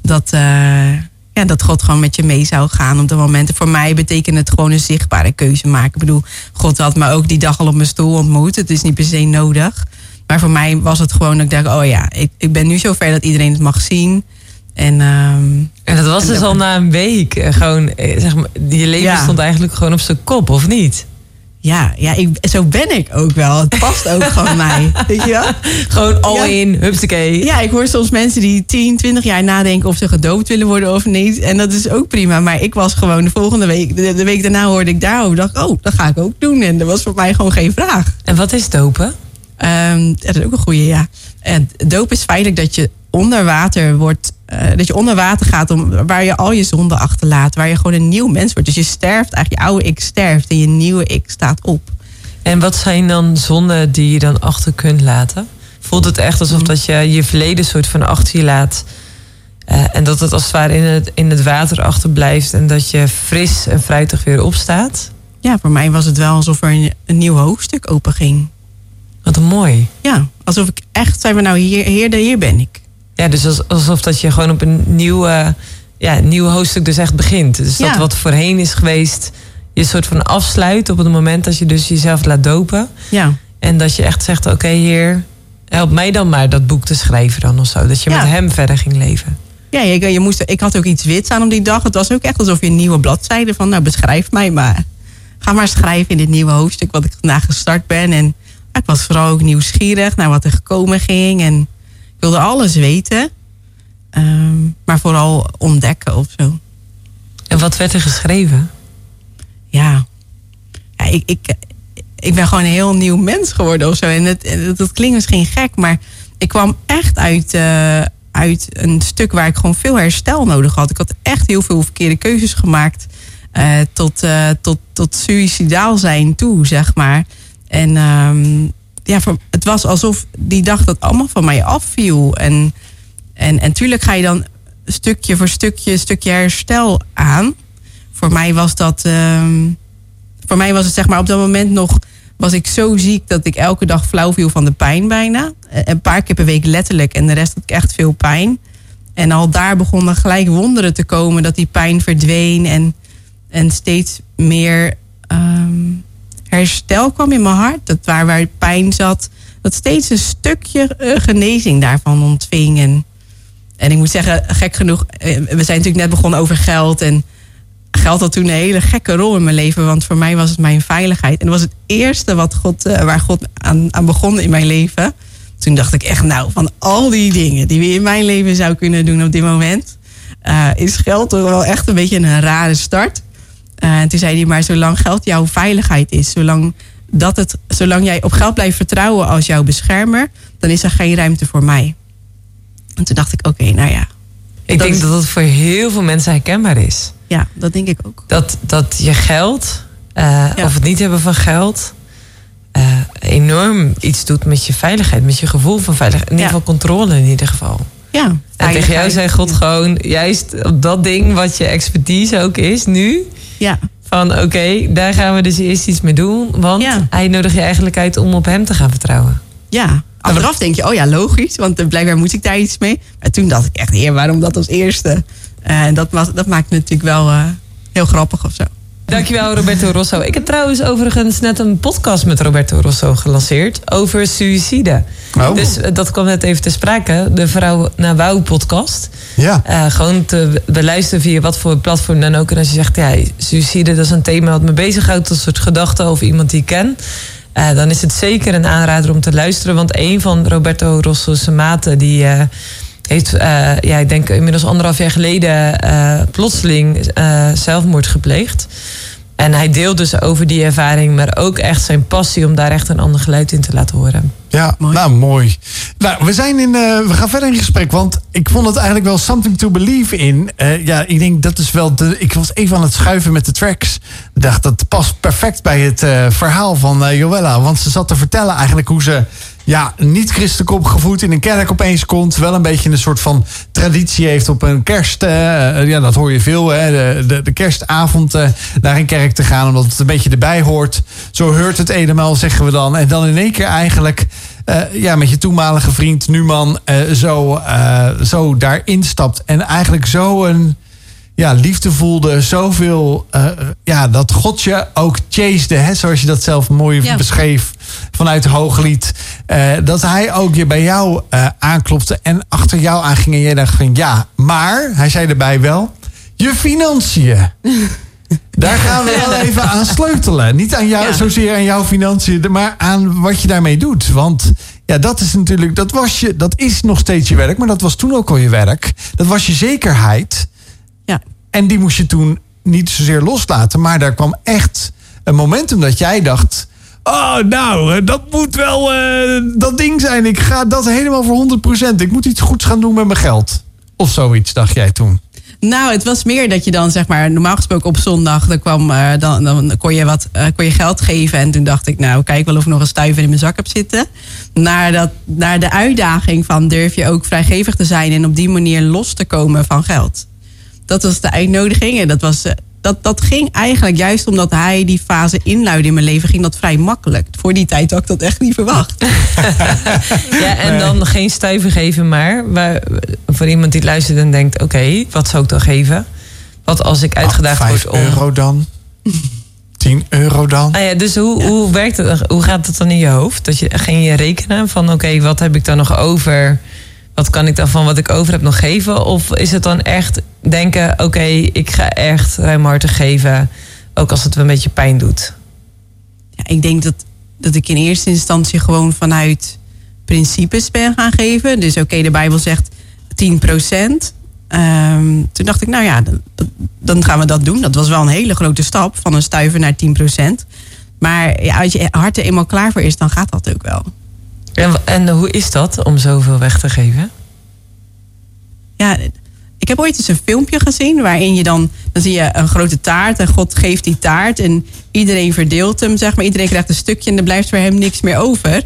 dat, eh, ja, dat God gewoon met je mee zou gaan op dat moment. En voor mij betekent het gewoon een zichtbare keuze maken. Ik bedoel, God had me ook die dag al op mijn stoel ontmoet. Het is niet per se nodig. Maar voor mij was het gewoon dat ik dacht, oh ja, ik, ik ben nu zover dat iedereen het mag zien. En ehm, En dat was En dus dat- al na een week. eh, Gewoon, eh, zeg maar, je leven Ja. stond eigenlijk gewoon op zijn kop, of niet? Ja, ja ik, zo ben ik ook wel. Het past ook gewoon mij. Weet je wel? Gewoon all Ja. in, hupsakee. Ja, ik hoor soms mensen die 10, 20 jaar nadenken of ze gedoopt willen worden of niet. En dat is ook prima. Maar ik was gewoon de volgende week, de, de week daarna hoorde ik daarover. dacht, oh, dat ga ik ook doen. En dat was voor mij gewoon geen vraag. En wat is dopen? Ehm, dat is ook een goede, ja. En doop is feitelijk dat je onder water wordt. Eh, dat je onder water gaat om, waar je al je zonden achterlaat. Waar je gewoon een nieuw mens wordt. Dus je sterft, eigenlijk je oude ik sterft en je nieuwe ik staat op. En wat zijn dan zonden die je dan achter kunt laten? Voelt het echt alsof Mm. dat je je verleden soort van achter je laat? eh, en dat het als het ware in het, in het water achterblijft en dat je fris en fruitig weer opstaat? Ja, voor mij was het wel alsof er een, een nieuw hoofdstuk open ging. Wat een mooi. Ja, alsof ik echt zei, maar nou hier, hier, hier ben ik. Ja, dus als- alsof dat je gewoon op een nieuw, eh, ja, nieuw hoofdstuk dus echt begint. Dus dat Ja. wat voorheen is geweest, je soort van afsluit op het moment dat je dus jezelf laat dopen. Ja, En dat je echt zegt, oké heer, help mij dan maar dat boek te schrijven dan of zo. Dat je Ja. met hem verder ging leven. ja je, je moest, ik had ook iets wits aan op die dag. Het was ook echt alsof je een nieuwe bladzijde van, nou beschrijf mij maar. Ga maar schrijven in dit nieuwe hoofdstuk wat ik vandaag gestart ben. En ik was vooral ook nieuwsgierig naar wat er gekomen ging. En wilde alles weten. Ehm, maar vooral ontdekken of zo. En wat werd er geschreven? ja, ja ik, ik, ik ben gewoon een heel nieuw mens geworden of zo. En het, het, dat klinkt misschien gek, maar ik kwam echt uit, eh, uit een stuk waar ik gewoon veel herstel nodig had. Ik had echt heel veel verkeerde keuzes gemaakt. eh, tot, eh, tot, tot suicidaal zijn toe, zeg maar. En ehm, ja, het was alsof die dag dat allemaal van mij afviel. En, en, en tuurlijk ga je dan stukje voor stukje, stukje herstel aan. Voor mij was dat. ehm, voor mij was het zeg maar op dat moment nog. Was ik zo ziek dat ik elke dag flauw viel van de pijn bijna. Eh, Een paar keer per week letterlijk. En de rest had ik echt veel pijn. En al daar begonnen gelijk wonderen te komen. Dat die pijn verdween. En, en steeds meer ehm, herstel kwam in mijn hart. Dat waar, waar pijn zat. Dat steeds een stukje eh, genezing daarvan ontving. En, en ik moet zeggen, gek genoeg. eh, We zijn natuurlijk net begonnen over geld. En geld had toen een hele gekke rol in mijn leven. Want voor mij was het mijn veiligheid. En dat was het eerste wat God, eh, waar God aan, aan begon in mijn leven. Toen dacht ik echt, nou, van al die dingen die we in mijn leven zou kunnen doen op dit moment. is geld toch wel echt een beetje een rare start. Eh, en toen zei hij, maar zolang geld jouw veiligheid is, zolang dat het, zolang jij op geld blijft vertrouwen als jouw beschermer, dan is er geen ruimte voor mij. En toen dacht ik, oké, nou ja. Ik Dat denk is- dat dat voor heel veel mensen herkenbaar is. Ja, dat denk ik ook. Dat, dat je geld, eh, Ja. of het niet hebben van geld, eh, enorm iets doet met je veiligheid, met je gevoel van veiligheid. In ieder Ja. geval controle in ieder geval. Ja. En tegen jou zei God gewoon, juist op dat ding wat je expertise ook is nu. Ja, Van oké, daar gaan we dus eerst iets mee doen. Want Ja. hij nodigt je eigenlijk uit om op hem te gaan vertrouwen. ja. Achteraf denk je, oh ja, logisch, want eh, blijkbaar moet ik daar iets mee. Maar toen dacht ik echt, heer, waarom dat als eerste? Eh, En dat, was, dat maakt natuurlijk wel eh, heel grappig of zo. Dankjewel Roberto Rosso. Ik heb trouwens overigens net een podcast met Roberto Rosso gelanceerd over suïcide. Oh. Dus eh, dat kwam net even te sprake. De Vrouw naar Wouw podcast. Ja. Eh, gewoon te beluisteren via wat voor platform dan ook. En als je zegt, ja, suïcide dat is een thema wat me bezighoudt. Dat soort gedachten over iemand die ik ken. eh, dan is het zeker een aanrader om te luisteren. Want een van Roberto Rosso's maten die... heeft, eh, ja, ik denk inmiddels anderhalf jaar geleden eh, plotseling eh, zelfmoord gepleegd. En hij deelt dus over die ervaring, maar ook echt zijn passie om daar echt een ander geluid in te laten horen. Ja, Mooi. nou mooi. Nou, we, zijn in, eh, we gaan verder in gesprek, want ik vond het eigenlijk wel something to believe in. Eh, ja, ik denk dat is wel de. Ik was even aan het schuiven met de tracks. Ik dacht dat past perfect bij het eh, verhaal van eh, Joella, want ze zat te vertellen eigenlijk hoe ze. Ja, niet christelijk opgevoed in een kerk opeens komt. Wel een beetje een soort van traditie heeft op een kerst. eh, ja, dat hoor je veel. Hè, de, de, kerstavond eh, naar een kerk te gaan. Omdat het een beetje erbij hoort. Zo hoort het eenmaal, zeggen we dan. En dan in één keer eigenlijk eh, ja, met je toenmalige vriend Numan eh, zo, eh, zo daarin stapt. En eigenlijk zo een ja, liefde voelde. Zoveel, eh, ja, dat God je ook chasede. Hè, zoals je dat zelf mooi Ja. beschreef vanuit Hooglied. Eh, dat hij ook je bij jou eh, aanklopte en achter jou aanging. En jij dacht van ja, maar, hij zei erbij wel, je financiën. Daar gaan we wel even aan sleutelen. Niet aan jou, Ja. zozeer aan jouw financiën, maar aan wat je daarmee doet. Want ja, dat is natuurlijk, dat was je, dat is nog steeds je werk, maar dat was toen ook al je werk. Dat was je zekerheid. En die moest je toen niet zozeer loslaten, maar daar kwam echt een momentum dat jij dacht. Oh, nou, dat moet wel eh, dat ding zijn. Ik ga dat helemaal voor 100%. Ik moet iets goeds gaan doen met mijn geld. Of zoiets, dacht jij toen. Nou, het was meer dat je dan, zeg maar, normaal gesproken op zondag, dan, kwam, eh, dan, dan kon, je wat, eh, kon je geld geven. En toen dacht ik, nou, kijk wel of ik nog een stuiver in mijn zak heb zitten. Naar, dat, naar de uitdaging van durf je ook vrijgevig te zijn en op die manier los te komen van geld. Dat was de uitnodiging. En dat, was, eh, dat, dat ging eigenlijk juist omdat hij die fase inluidde in mijn leven, ging dat vrij makkelijk. Voor die tijd had ik dat echt niet verwacht. Ja, en dan geen stuiver geven, maar waar, voor iemand die luistert en denkt: oké, wat zou ik dan geven? Wat als ik uitgedaagd Ah, word vijf om. euro dan? 10 euro dan? Ah ja, dus hoe, hoe werkt het? Hoe gaat het dan in je hoofd? Dat je ging je rekenen van: oké, wat heb ik dan nog over? Wat kan ik dan van wat ik over heb nog geven? Of is het dan echt denken: oké, ik ga echt ruimhartig geven, ook als het een beetje pijn doet? Ja, ik denk dat, dat ik in eerste instantie gewoon vanuit principes ben gaan geven. Dus oké, de Bijbel zegt 10% Ehm, toen dacht ik, nou ja, dan, dan gaan we dat doen. Dat was wel een hele grote stap van een stuiver naar 10% Maar ja, als je hart er eenmaal klaar voor is, dan gaat dat ook wel. En, en hoe is dat om zoveel weg te geven? Ja, ik heb ooit eens een filmpje gezien waarin je dan, dan zie je een grote taart en God geeft die taart en iedereen verdeelt hem, zeg maar. Iedereen krijgt een stukje en er blijft voor hem niks meer over.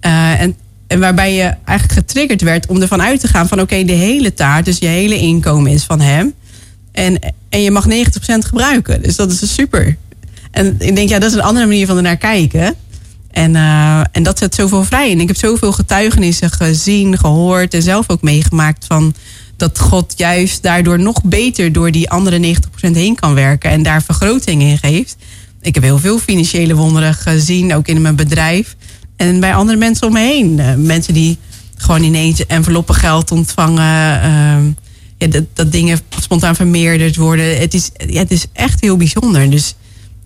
Eh, en, en waarbij je eigenlijk getriggerd werd om ervan uit te gaan van oké, de hele taart, dus je hele inkomen is van hem. En, en je mag 90% gebruiken. Dus dat is super. En ik denk, ja, dat is een andere manier van er naar kijken. En, eh, en dat zet zoveel vrij. En ik heb zoveel getuigenissen gezien, gehoord en zelf ook meegemaakt van dat God juist daardoor nog beter door die andere 90% heen kan werken en daar vergroting in geeft. Ik heb heel veel financiële wonderen gezien, ook in mijn bedrijf. En bij andere mensen om me heen. Eh, mensen die gewoon ineens enveloppen geld ontvangen. ehm, dat, dat dingen spontaan vermeerderd worden. Het is, het is echt heel bijzonder. Dus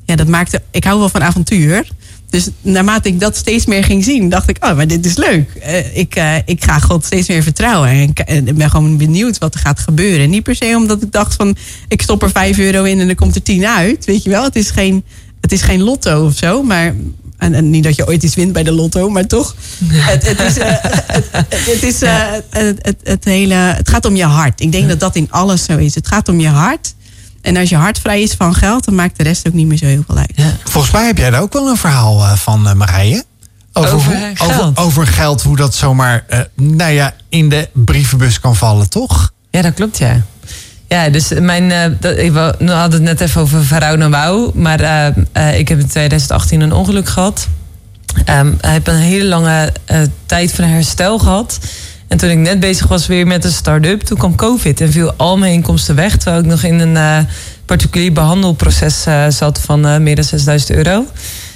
ja, dat maakte. Ik hou wel van avontuur. Dus naarmate ik dat steeds meer ging zien, dacht ik, oh, maar dit is leuk. Eh, ik, eh, ik ga God steeds meer vertrouwen. En ik, en ik ben gewoon benieuwd wat er gaat gebeuren. Niet per se omdat ik dacht van, ik stop er 5 euro in en er komt er 10 uit. Weet je wel, het is geen, het is geen lotto of zo. Maar En, en niet dat je ooit iets wint bij de lotto, maar toch. Het, het, is, het, het, is, het, het, het hele, het gaat om je hart. Ik denk dat dat in alles zo is. Het gaat om je hart. En als je hart vrij is van geld, dan maakt de rest ook niet meer zo heel veel uit. Ja. Volgens mij heb jij daar ook wel een verhaal eh, van, eh, Marije. Over hoe- geld? Over, over geld, hoe dat zomaar eh, nou ja, in de brievenbus kan vallen, toch? Ja, dat klopt, ja. Ja, dus mijn, eh, dat, ik wou- we hadden het net even over Varou naar Wouw. Maar ik heb in 2018 een ongeluk gehad. Ehm, ik heb een hele lange eh, tijd van herstel gehad. En toen ik net bezig was weer met een start-up, toen kwam COVID en viel al mijn inkomsten weg. Terwijl ik nog in een eh, particulier behandelproces eh, zat van eh, meer dan 6000 euro.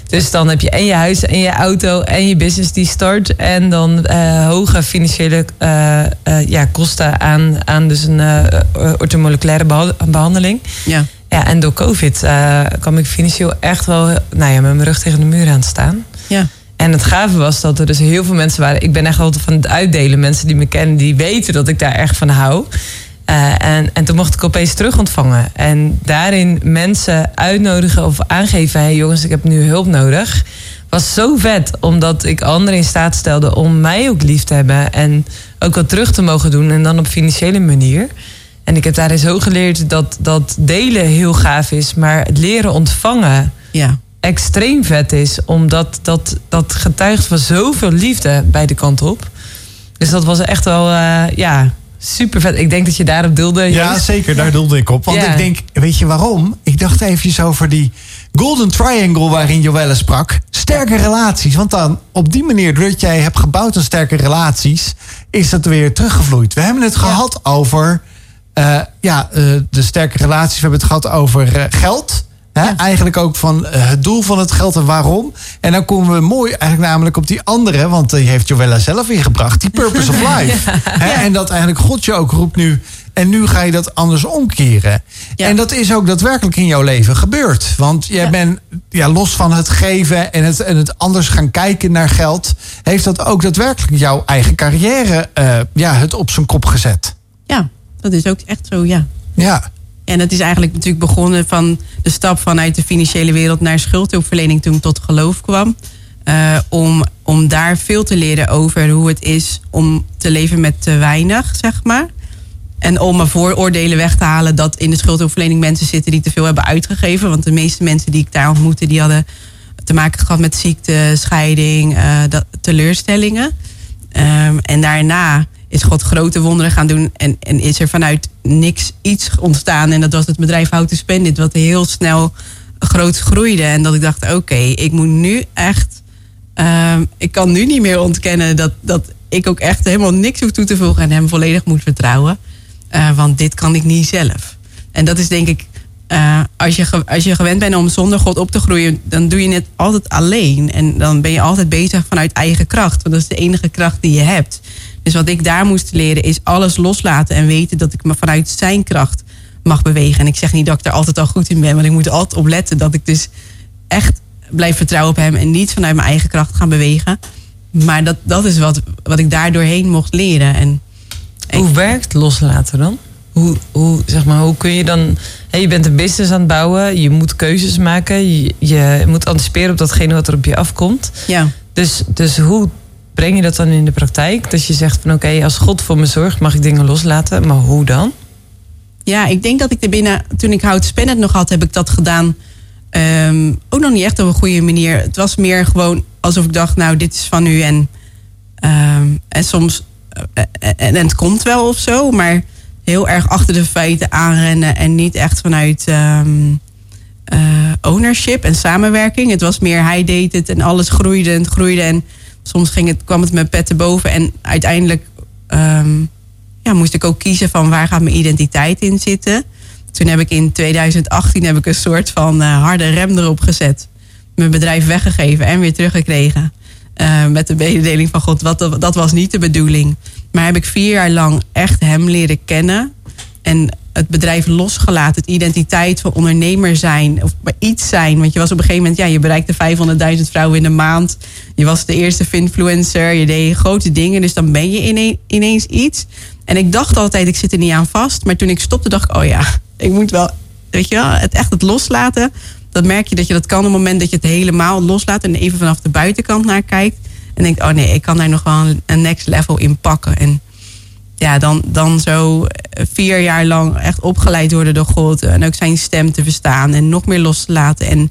Dus dan heb je en je huis en je auto en je business die start. En dan hoge financiële ja, kosten aan, aan dus een orthomoleculaire beha- behandeling. Ja. Ja, en door COVID kwam ik financieel echt wel nou ja, met mijn rug tegen de muur aan staan. Ja. En het gave was dat er dus heel veel mensen waren. Ik ben echt wel van het uitdelen. Mensen die me kennen, die weten dat ik daar erg van hou. Eh, en, en toen mocht ik opeens terug ontvangen. En daarin mensen uitnodigen of aangeven: hé hey jongens, ik heb nu hulp nodig. Was zo vet, omdat ik anderen in staat stelde om mij ook lief te hebben. En ook wat terug te mogen doen. En dan op financiële manier. En ik heb daarin zo geleerd dat, dat delen heel gaaf is. Maar het leren ontvangen Ja. Extreem vet is. Omdat dat, dat getuigt van zoveel liefde bij de kant op. Dus dat was echt wel, eh, ja, super vet. Ik denk dat je daarop deelde. Ja, zeker. Daar doelde ik op. Want Ja. ik denk, weet je waarom? Ik dacht eventjes over die golden triangle waarin Joelle sprak. Sterke relaties. Want dan op die manier, doordat jij hebt gebouwd aan sterke relaties, is dat weer teruggevloeid. We hebben het gehad over eh, ja, eh, de sterke relaties. We hebben het gehad over eh, Eigenlijk ook van eh, het doel van het geld en waarom. En dan komen we mooi eigenlijk namelijk op die andere. Want die heeft Joella zelf ingebracht. Die purpose of life. En dat eigenlijk God je ook roept nu. En nu ga je dat anders omkeren. Ja. En dat is ook daadwerkelijk in jouw leven gebeurd. Want jij Ja. bent ja, los van het geven en het, en het anders gaan kijken naar geld. Heeft dat ook daadwerkelijk jouw eigen carrière eh, ja, het op zijn kop gezet? ja, dat is ook echt zo, ja. Ja. En dat is eigenlijk natuurlijk begonnen van de stap vanuit de financiële wereld naar schuldhulpverlening toen ik tot geloof kwam. Eh, om, om daar veel te leren over hoe het is om te leven met te weinig, zeg maar. En om mijn vooroordelen weg te halen dat in de schuldhulpverlening mensen zitten die te veel hebben uitgegeven. Want de meeste mensen die ik daar ontmoette, die hadden te maken gehad met ziekte, scheiding, eh, dat, teleurstellingen. Ehm, en daarna is God grote wonderen gaan doen. En, en is er vanuit niks iets ontstaan. En dat was het bedrijf How to. Wat heel snel groot groeide. En dat ik dacht, oké, ik moet nu echt... ehm, ik kan nu niet meer ontkennen dat, dat ik ook echt helemaal niks hoef toe te voegen. En hem volledig moet vertrouwen. Eh, want dit kan ik niet zelf. En dat is denk ik... eh, als, je, als je gewend bent om zonder God op te groeien, dan doe je het altijd alleen. En dan ben je altijd bezig vanuit eigen kracht. Want dat is de enige kracht die je hebt. Dus wat ik daar moest leren is alles loslaten en weten dat ik me vanuit zijn kracht mag bewegen. En ik zeg niet dat ik er altijd al goed in ben, want ik moet er altijd op letten dat ik dus echt blijf vertrouwen op hem en niet vanuit mijn eigen kracht gaan bewegen. Maar dat, dat is wat, wat ik daar doorheen mocht leren. En Hoe werkt loslaten dan? Hoe, hoe, zeg maar, hoe kun je dan... Je bent een business aan het bouwen. Je moet keuzes maken. Je, je moet anticiperen op datgene wat er op je afkomt. ja, Dus, dus hoe breng je dat dan in de praktijk? Dat je zegt van oké, als God voor me zorgt... mag ik dingen loslaten. Maar hoe dan? Ja, ik denk dat ik er binnen, toen ik Hout Spannend nog had, heb ik dat gedaan. ehm, ook nog niet echt op een goede manier. Het was meer gewoon alsof ik dacht, nou, dit is van u. En, ehm, en soms, eh, eh, en, het komt wel of zo, maar heel erg achter de feiten aanrennen en niet echt vanuit ehm, eh, ownership en samenwerking. Het was meer, hij deed het en alles groeide en het groeide. En soms ging het, kwam het met pet te boven. En uiteindelijk ehm, ja, moest ik ook kiezen van waar gaat mijn identiteit in zitten. Toen heb ik in 2018 heb ik een soort van eh, harde rem erop gezet. Mijn bedrijf weggegeven en weer teruggekregen. Eh, met de mededeling van God, wat, dat was niet de bedoeling. Maar heb ik vier jaar lang echt hem leren kennen. En het bedrijf losgelaten. Het identiteit van ondernemer zijn. Of iets zijn. Want je was op een gegeven moment, ja, je bereikte 500.000 vrouwen in de maand. Je was de eerste influencer. Je deed grote dingen. Dus dan ben je ine- ineens iets. En ik dacht altijd, ik zit er niet aan vast. Maar toen ik stopte, dacht ik, oh ja, ik moet wel, weet je wel, het echt het loslaten. dat merk je dat je dat kan op het moment dat je het helemaal loslaat en even vanaf de buitenkant naar kijkt. En denkt, oh nee, ik kan daar nog wel een next level in pakken. En ja, dan, dan zo eh, vier jaar lang echt opgeleid worden door God. En ook zijn stem te verstaan en nog meer los te laten. En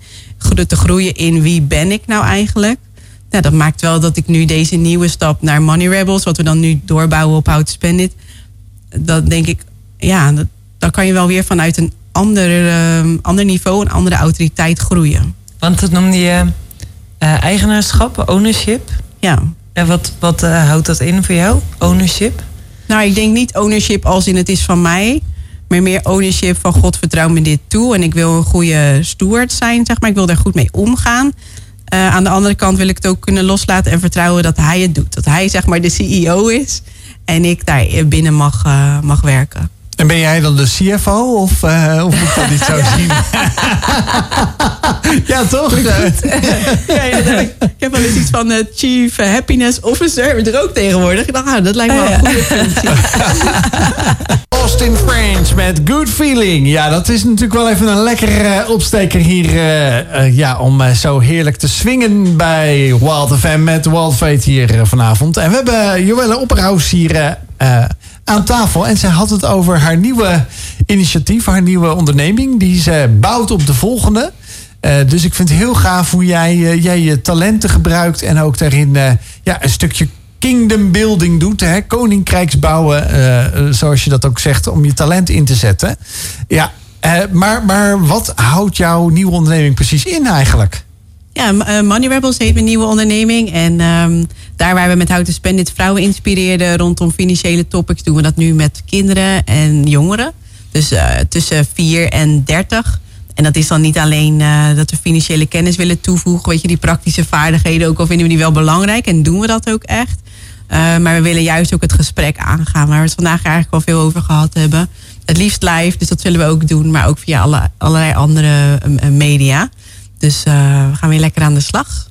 te groeien in wie ben ik nou eigenlijk. Ja, dat maakt wel dat ik nu deze nieuwe stap naar Money Rebels, wat we dan nu doorbouwen op How to Spend It. Dat denk ik, ja, dat, dan kan je wel weer vanuit een ander, eh, ander niveau, een andere autoriteit groeien. Want dat noemde je eh, eigenaarschap, ownership. Ja. En wat, wat eh, houdt dat in voor jou? Ownership? Nou, ik denk niet ownership als in het is van mij. Maar meer ownership van God vertrouw me dit toe. En ik wil een goede steward zijn, zeg maar. Ik wil daar goed mee omgaan. Eh, aan de andere kant wil ik het ook kunnen loslaten en vertrouwen dat hij het doet. Dat hij zeg maar de CEO is. En ik daar binnen mag, eh, mag werken. En ben jij dan de CFO of, eh, of moet ik dat niet zo zien? ja, toch? Ja, ik, ik heb wel eens iets van eh, Chief Happiness Officer. Er ook tegenwoordig. Ik dacht, nou, dat lijkt me wel een goede functie. Austin French met Good Feeling. Ja, dat is natuurlijk wel even een lekkere eh, opsteker hier. eh, eh, ja, om zo heerlijk te swingen bij Wild FM met Wild Fate hier vanavond. En we hebben Joelle Opperhaus hier eh, aan tafel. En zij had het over haar nieuwe initiatief, haar nieuwe onderneming. Die ze bouwt op de volgende. Eh, dus ik vind het heel gaaf hoe jij, eh, jij je talenten gebruikt. En ook daarin ja, een stukje kingdom building doet. Hè? Koninkrijks bouwen, eh, zoals je dat ook zegt, om je talent in te zetten. Ja, maar, maar wat houdt jouw nieuwe onderneming precies in eigenlijk? Ja, eh, Money Rebels heet mijn nieuwe onderneming. En ehm, daar waar we met Houten Spendit vrouwen inspireerden rondom financiële topics, doen we dat nu met kinderen en jongeren. Dus eh, tussen 4 en 30. En dat is dan niet alleen eh, dat we financiële kennis willen toevoegen, weet je, die praktische vaardigheden, ook al vinden we die wel belangrijk en doen we dat ook echt. Maar we willen juist ook het gesprek aangaan, waar we het vandaag eigenlijk al veel over gehad hebben. Het liefst live, dus dat zullen we ook doen, maar ook via alle, allerlei andere media. Dus eh, we gaan weer lekker aan de slag.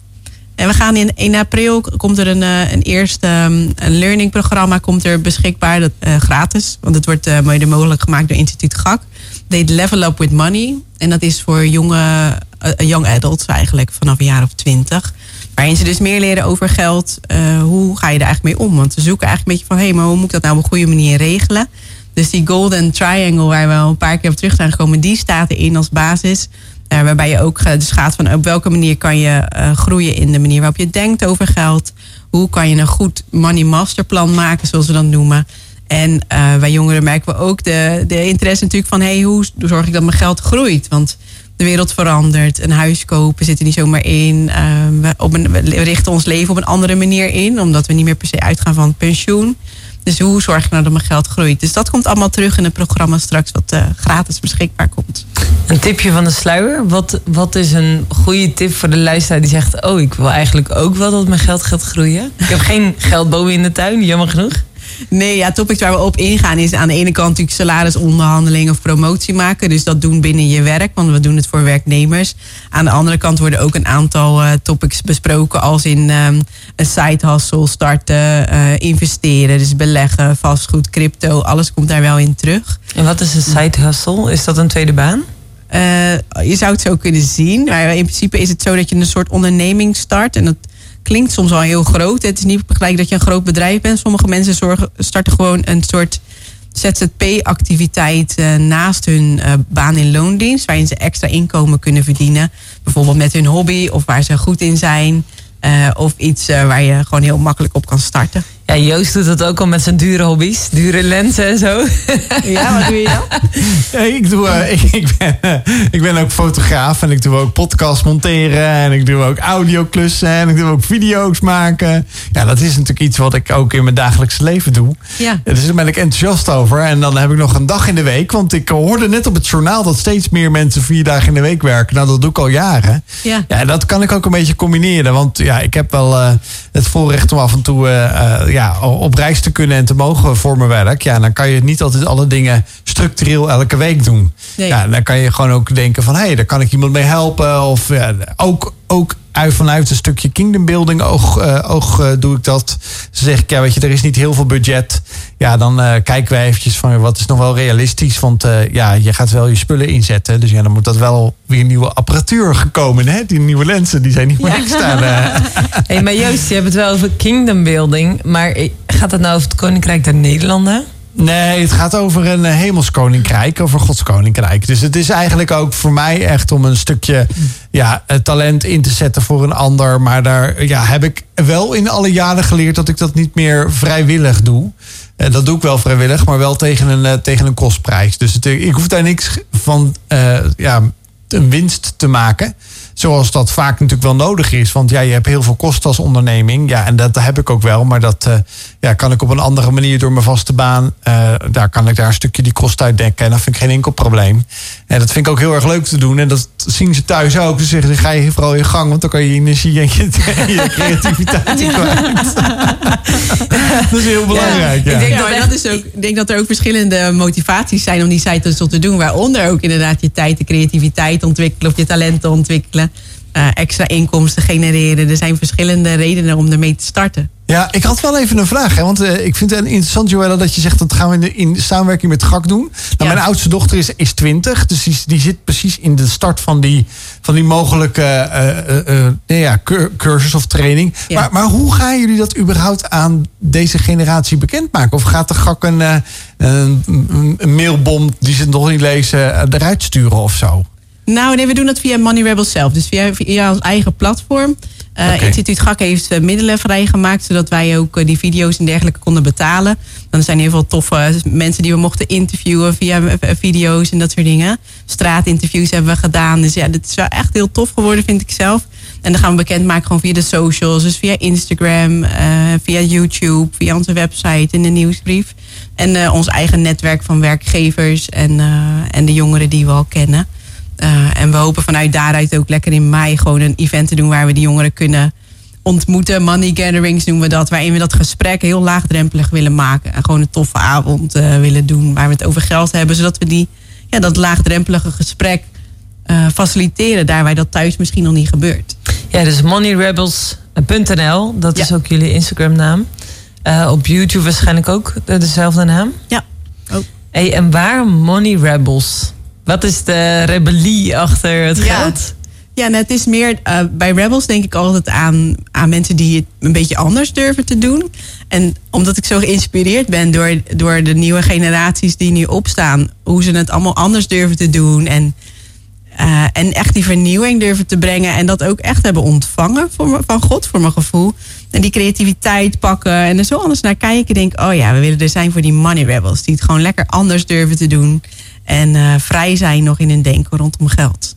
En we gaan in, in april komt er een, eh, een eerste ehm, een learning programma komt er beschikbaar, dat, eh, gratis. Want het wordt eh, mede mogelijk gemaakt door Instituut GAK. Heet Level Up with Money. En dat is voor jonge, young adults eigenlijk, vanaf een jaar of twintig. Waarin ze dus meer leren over geld. Hoe ga je er eigenlijk mee om? Want we zoeken eigenlijk een beetje van... hé, hey, maar hoe moet ik dat nou op een goede manier regelen? Dus die golden triangle waar we al een paar keer op terug zijn gekomen... die staat erin als basis. Eh, waarbij je ook eh, dus gaat van op welke manier kan je eh, groeien... in de manier waarop je denkt over geld. Hoe kan je een goed money masterplan maken, zoals we dat noemen... En bij jongeren merken we ook de, de interesse natuurlijk van... hey, hoe zorg ik dat mijn geld groeit? Want de wereld verandert. Een huis kopen zit er niet zomaar in. We, op een, we richten ons leven op een andere manier in. Omdat we niet meer per se uitgaan van pensioen. Dus hoe zorg ik nou dat mijn geld groeit? Dus dat komt allemaal terug in het programma straks... wat eh, gratis beschikbaar komt. Een tipje van de sluier. Wat, wat is een goede tip voor de luisteraar die zegt... oh, ik wil eigenlijk ook wel dat mijn geld gaat groeien. Ik heb geen geldboom in de tuin, jammer genoeg. Nee, ja, topics waar we op ingaan is aan de ene kant natuurlijk salarisonderhandeling of promotie maken. Dus dat doen binnen je werk, want we doen het voor werknemers. Aan de andere kant worden ook een aantal eh, topics besproken als in ehm, een side hustle starten, eh, investeren, dus beleggen, vastgoed, crypto, alles komt daar wel in terug. En wat is een side hustle? Is dat een tweede baan? Eh, je zou het zo kunnen zien. Maar in principe is het zo dat je een soort onderneming start. En dat klinkt soms al heel groot. Het is niet gelijk dat je een groot bedrijf bent. Sommige mensen zorgen, starten gewoon een soort ZZP-activiteit eh, naast hun eh, baan in loondienst. Waarin ze extra inkomen kunnen verdienen. Bijvoorbeeld met hun hobby of waar ze goed in zijn. Eh, of iets waar je gewoon heel makkelijk op kan starten. Ja, Joost doet dat ook al met zijn dure hobby's. Dure lenzen en zo. Ja, wat doe je dan? Ja, ik, doe, eh, ik, ik, ben, eh, ik ben ook fotograaf en ik doe ook podcast monteren en ik doe ook audioklussen en ik doe ook video's maken. Ja, dat is natuurlijk iets wat ik ook in mijn dagelijkse leven doe. Ja. Dus daar ben ik enthousiast over. En dan heb ik nog een dag in de week, want ik hoorde net op het journaal dat steeds meer mensen vier dagen in de week werken. Nou, dat doe ik al jaren. Ja. Ja, en dat kan ik ook een beetje combineren. Want ja, ik heb wel eh, het voorrecht om af en toe eh, eh, ja, op reis te kunnen en te mogen voor mijn werk. Ja, dan kan je niet altijd alle dingen structureel elke week doen. Nee. Ja, dan kan je gewoon ook denken van... hé, hey, daar kan ik iemand mee helpen. Of ja, ook ook uit, vanuit een stukje kingdom building oog, uh, oog uh, doe ik dat. Ze zeg ik, ja, weet je, er is niet heel veel budget. Ja, dan uh, kijken wij eventjes van wat is nog wel realistisch. Want ja, je gaat wel je spullen inzetten. Dus ja, dan moet dat wel weer nieuwe apparatuur gekomen. Hè? Die nieuwe lenzen, die zijn niet meer ja. staan. hey, maar Joost, je hebt het wel over kingdom building. Maar gaat het nou over het Koninkrijk der Nederlanden? Nee, het gaat over een hemelskoninkrijk, over Gods koninkrijk. Dus het is eigenlijk ook voor mij echt om een stukje ja, talent in te zetten voor een ander. Maar daar ja, heb ik wel in alle jaren geleerd dat ik dat niet meer vrijwillig doe. En dat doe ik wel vrijwillig, maar wel tegen een, tegen een kostprijs. Dus ik hoef daar niks van ja, een winst te maken. Zoals dat vaak natuurlijk wel nodig is. Want ja, je hebt heel veel kosten als onderneming. Ja, en dat heb ik ook wel. Maar dat uh, ja, kan ik op een andere manier door mijn vaste baan. Uh, daar kan ik daar een stukje die kosten uit dekken. En dat vind ik geen enkel probleem. En dat vind ik ook heel erg leuk te doen. En dat zien ze thuis ook. Ze zeggen, ga je vooral in gang. Want dan kan je energie en je, je creativiteit kwijt. dat is heel belangrijk. Ja. Ik, denk dat, dat is ook, ik denk dat er ook verschillende motivaties zijn om die site te doen. Waaronder ook inderdaad je tijd, de creativiteit ontwikkelen. Of je talenten ontwikkelen. Uh, extra inkomsten genereren. Er zijn verschillende redenen om ermee te starten. Ja, ik had wel even een vraag. Hè? Want uh, ik vind het interessant, Joella, dat je zegt dat gaan we in samenwerking met GAK doen. Nou, ja. Mijn oudste dochter is, is 20, dus die, die zit precies in de start van die, van die mogelijke uh, nee, ja, cursus of training. Ja. Maar, maar hoe gaan jullie dat überhaupt aan deze generatie bekendmaken? Of gaat de GAK een, een, een mailbom die ze nog niet lezen eruit sturen of zo? Nou, nee, we doen dat via Money Rebels zelf. Dus via, via ons eigen platform. Uh, okay. Instituut GAK heeft uh, middelen vrijgemaakt, zodat wij ook uh, die video's en dergelijke konden betalen. Dan zijn heel veel toffe mensen die we mochten interviewen via video's en dat soort dingen. Straatinterviews hebben we gedaan. Dus ja, dit is wel echt heel tof geworden, vind ik zelf. En dan gaan we bekendmaken gewoon via de socials. Dus via Instagram, via YouTube, via onze website in de nieuwsbrief. En ons eigen netwerk van werkgevers en, en de jongeren die we al kennen. Uh, en we hopen vanuit daaruit ook lekker in mei gewoon een event te doen waar we die jongeren kunnen ontmoeten. Money gatherings noemen we dat. Waarin we dat gesprek heel laagdrempelig willen maken. En gewoon een toffe avond uh, willen doen waar we het over geld hebben. Zodat we die, ja, dat laagdrempelige gesprek uh, faciliteren. Daar waar dat thuis misschien nog niet gebeurt. Ja, dus moneyrebels.nl. Dat ja. is ook jullie Instagram naam. op YouTube waarschijnlijk ook dezelfde naam. Ja, ook. Hey, en waar Money Rebels? Wat is de rebellie achter het ja. geld? Ja, nou, het is meer uh, bij Rebels denk ik altijd aan, aan mensen die het een beetje anders durven te doen. En omdat ik zo geïnspireerd ben door, door de nieuwe generaties die nu opstaan, hoe ze het allemaal anders durven te doen. En, uh, en echt die vernieuwing durven te brengen. En dat ook echt hebben ontvangen voor, van God, voor mijn gevoel. En die creativiteit pakken en er zo anders naar kijken. Denk, oh ja, we willen er zijn voor die money rebels. Die het gewoon lekker anders durven te doen. En uh, vrij zijn nog in hun denken rondom geld.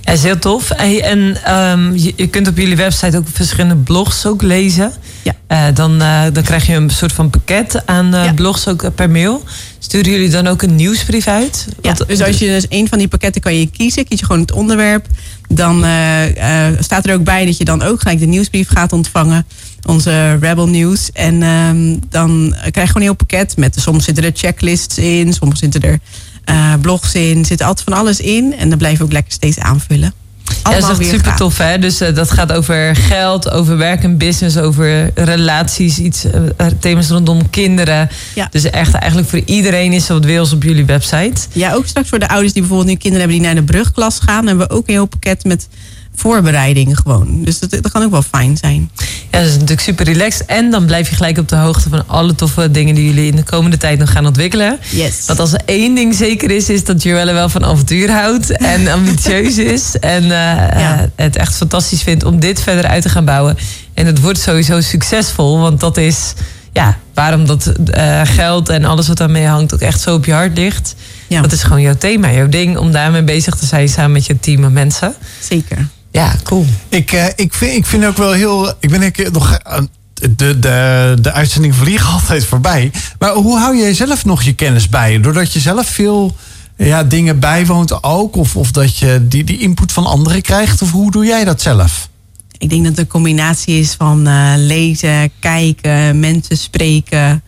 Ja, is heel tof. Hey, en um, je, je, kunt op jullie website ook verschillende blogs ook lezen. Ja. Uh, dan, uh, dan krijg je een soort van pakket aan ja. blogs ook per mail. Sturen jullie dan ook een nieuwsbrief uit? Ja, dus als je dus een van die pakketten kan je kiezen. Kies je gewoon het onderwerp. Dan staat er ook bij dat je dan ook gelijk de nieuwsbrief gaat ontvangen. Onze Rebel News. En um, dan krijg je gewoon een heel pakket. Met, soms zitten er checklists in. Soms zitten er uh, blogs in. zit altijd van alles in. En dan blijf je ook lekker steeds aanvullen. Allemaal ja, dat is echt super tof, hè? Dus uh, dat gaat over geld, over werk en business, over relaties, iets, uh, thema's rondom kinderen. Ja. Dus echt eigenlijk voor iedereen is er wat wils op jullie website. Ja, ook straks voor de ouders die bijvoorbeeld nu kinderen hebben die naar de brugklas gaan, hebben we ook een heel pakket met voorbereiding gewoon. Dus dat, dat kan ook wel fijn zijn. Ja, dat is natuurlijk super relaxed. En dan blijf je gelijk op de hoogte van alle toffe dingen die jullie in de komende tijd nog gaan ontwikkelen. Yes. Want als er één ding zeker is, is dat Joelle wel van avontuur houdt en ambitieus is. En uh, ja. het echt fantastisch vindt om dit verder uit te gaan bouwen. En het wordt sowieso succesvol, want dat is ja, waarom dat uh, geld en alles wat daarmee hangt ook echt zo op je hart ligt. Ja. Dat is gewoon jouw thema, jouw ding om daarmee bezig te zijn samen met je team en mensen. Zeker. Ja, cool. Ik, uh, ik, vind, ik vind ook wel heel. Ik ben ik nog. Uh, de, de, de uitzending vliegen altijd voorbij. Maar hoe hou jij zelf nog je kennis bij? Doordat je zelf veel ja, dingen bijwoont ook? Of, of dat je die, die input van anderen krijgt? Of hoe doe jij dat zelf? Ik denk dat het een combinatie is van uh, lezen, kijken, mensen spreken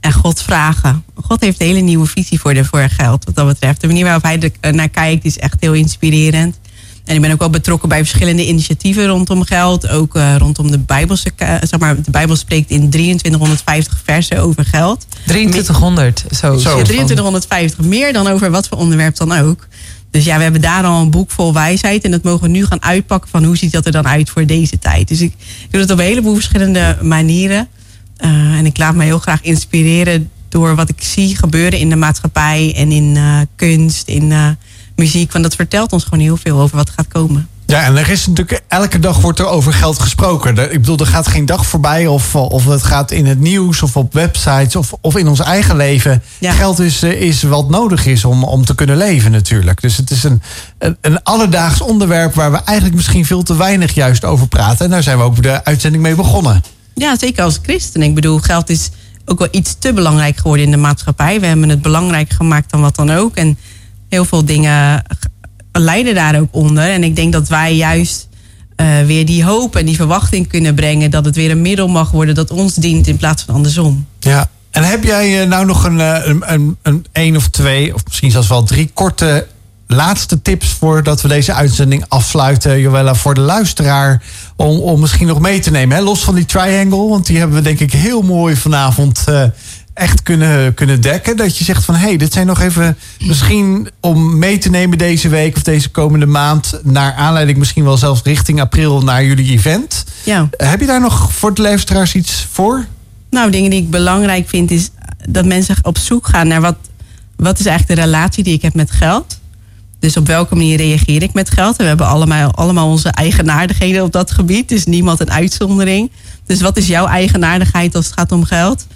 en God vragen. God heeft een hele nieuwe visie voor, de, voor geld, wat dat betreft. De manier waarop hij er naar kijkt is echt heel inspirerend. En ik ben ook wel betrokken bij verschillende initiatieven rondom geld. Ook eh, rondom de Bijbelse, zeg maar, de Bijbel spreekt in 2350 versen over geld. 2300, zo. Zo. Ja, 2350, meer dan over wat voor onderwerp dan ook. Dus ja, we hebben daar al een boek vol wijsheid. En dat mogen we nu gaan uitpakken van hoe ziet dat er dan uit voor deze tijd. Dus ik doe het op een heleboel verschillende manieren. Eh, en ik laat me heel graag inspireren door wat ik zie gebeuren in de maatschappij en in eh, kunst, in muziek. Want dat vertelt ons gewoon heel veel over wat gaat komen. Ja, en er is natuurlijk elke dag wordt er over geld gesproken. Ik bedoel, er gaat geen dag voorbij of, of het gaat in het nieuws of op websites of, of in ons eigen leven. Ja. Geld is, is wat nodig is om, om te kunnen leven natuurlijk. Dus het is een, een, een alledaags onderwerp waar we eigenlijk misschien veel te weinig juist over praten. En daar zijn we ook de uitzending mee begonnen. Ja, zeker als christen. Ik bedoel, geld is ook wel iets te belangrijk geworden in de maatschappij. We hebben het belangrijker gemaakt dan wat dan ook. En heel veel dingen lijden daar ook onder. En ik denk dat wij juist eh, weer die hoop en die verwachting kunnen brengen... dat het weer een middel mag worden dat ons dient in plaats van andersom. Ja. En heb jij eh, nou nog een, eh, een, een, een één of twee, of misschien zelfs wel drie korte laatste tips voordat we deze uitzending afsluiten, Joella, voor de luisteraar, om, om misschien nog mee te nemen. Hè? Los van die triangle, want die hebben we denk ik heel mooi vanavond eh, echt kunnen, kunnen dekken. Dat je zegt van, hé, hey, dit zijn nog even misschien om mee te nemen deze week of deze komende maand, naar aanleiding misschien wel zelfs richting april naar jullie event. Ja. Heb je daar nog voor de luisteraars iets voor? Nou, dingen die ik belangrijk vind is dat mensen op zoek gaan naar wat, wat is eigenlijk de relatie die ik heb met geld. Dus op welke manier reageer ik met geld? En we hebben allemaal, allemaal onze eigenaardigheden op dat gebied. Dus niemand een uitzondering. Dus wat is jouw eigenaardigheid als het gaat om geld?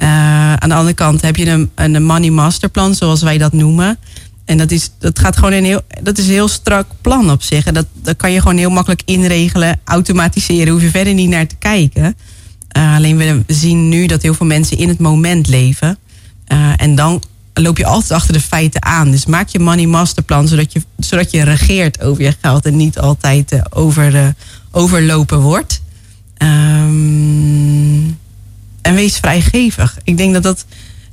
Eh, aan de andere kant heb je een, een money masterplan, zoals wij dat noemen. En dat is, dat gaat gewoon een heel, dat is een heel strak plan op zich. En dat, dat kan je gewoon heel makkelijk inregelen, automatiseren. Hoef je verder niet naar te kijken. Uh, alleen we zien nu dat heel veel mensen in het moment leven. Uh, en dan loop je altijd achter de feiten aan. Dus maak je money masterplan zodat je, zodat je regeert over je geld en niet altijd uh, over, overlopen wordt. Um, en wees vrijgevig. Ik denk dat dat.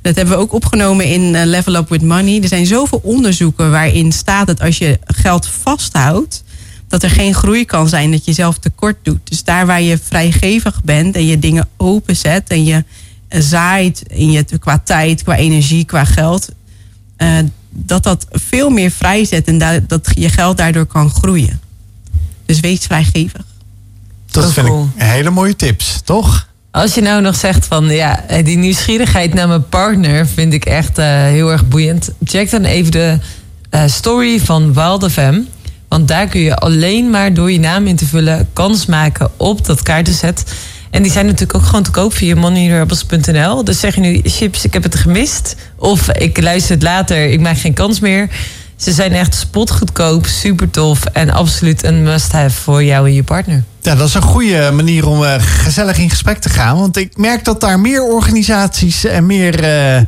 Dat hebben we ook opgenomen in Level Up with Money. Er zijn zoveel onderzoeken waarin staat dat als je geld vasthoudt, dat er geen groei kan zijn, dat je zelf tekort doet. Dus daar waar je vrijgevig bent en je dingen openzet en je zaait in je, qua tijd, qua energie, qua geld, uh, dat dat veel meer vrijzet en da dat je geld daardoor kan groeien. Dus wees vrijgevig. Dat vind cool. ik hele mooie tips, toch? Als je nou nog zegt van ja, die nieuwsgierigheid naar mijn partner vind ik echt uh, heel erg boeiend. Check dan even de uh, story van Wild. Want daar kun je alleen maar door je naam in te vullen kans maken op dat kaartenset. En die zijn natuurlijk ook gewoon te koop via moneyrebels.nl. Dus zeg je nu, chips, ik heb het gemist. Of ik luister het later, ik maak geen kans meer. Ze zijn echt spotgoedkoop, super tof en absoluut een must-have voor jou en je partner. Ja, dat is een goede manier om uh, gezellig in gesprek te gaan. Want ik merk dat daar meer organisaties en meer uh, uh,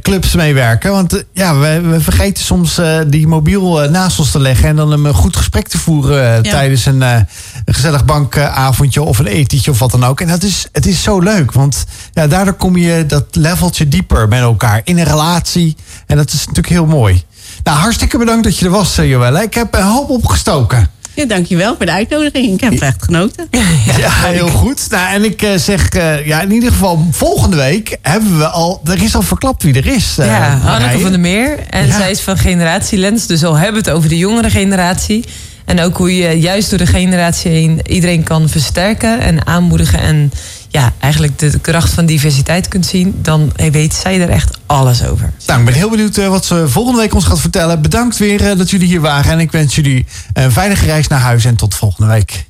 clubs mee werken. Want ja, we, we, vergeten soms die mobiel naast ons te leggen... en dan een goed gesprek te voeren ja. tijdens een, een, gezellig bankavondje... of een etentje of wat dan ook. En dat is, het is zo leuk, want ja, daardoor kom je dat leveltje dieper met elkaar... in een relatie en dat is natuurlijk heel mooi. Nou, hartstikke bedankt dat je er was, Joelle. Ik heb een hoop opgestoken. Ja, dankjewel voor de uitnodiging. Ik heb het echt genoten. Ja, heel goed. Nou, en ik uh, zeg, uh, ja, in ieder geval volgende week hebben we al, er is al verklapt wie er is. Uh, ja, Anneke van der Meer. En ja. zij is van Generatie Lens, dus al hebben we het over de jongere generatie. En ook hoe je juist door de generatie heen iedereen kan versterken en aanmoedigen. En ja, eigenlijk de kracht van diversiteit kunt zien. Dan weet zij er echt alles over. Nou, ik ben heel benieuwd wat ze volgende week ons gaat vertellen. Bedankt weer dat jullie hier waren. En ik wens jullie een veilige reis naar huis en tot volgende week.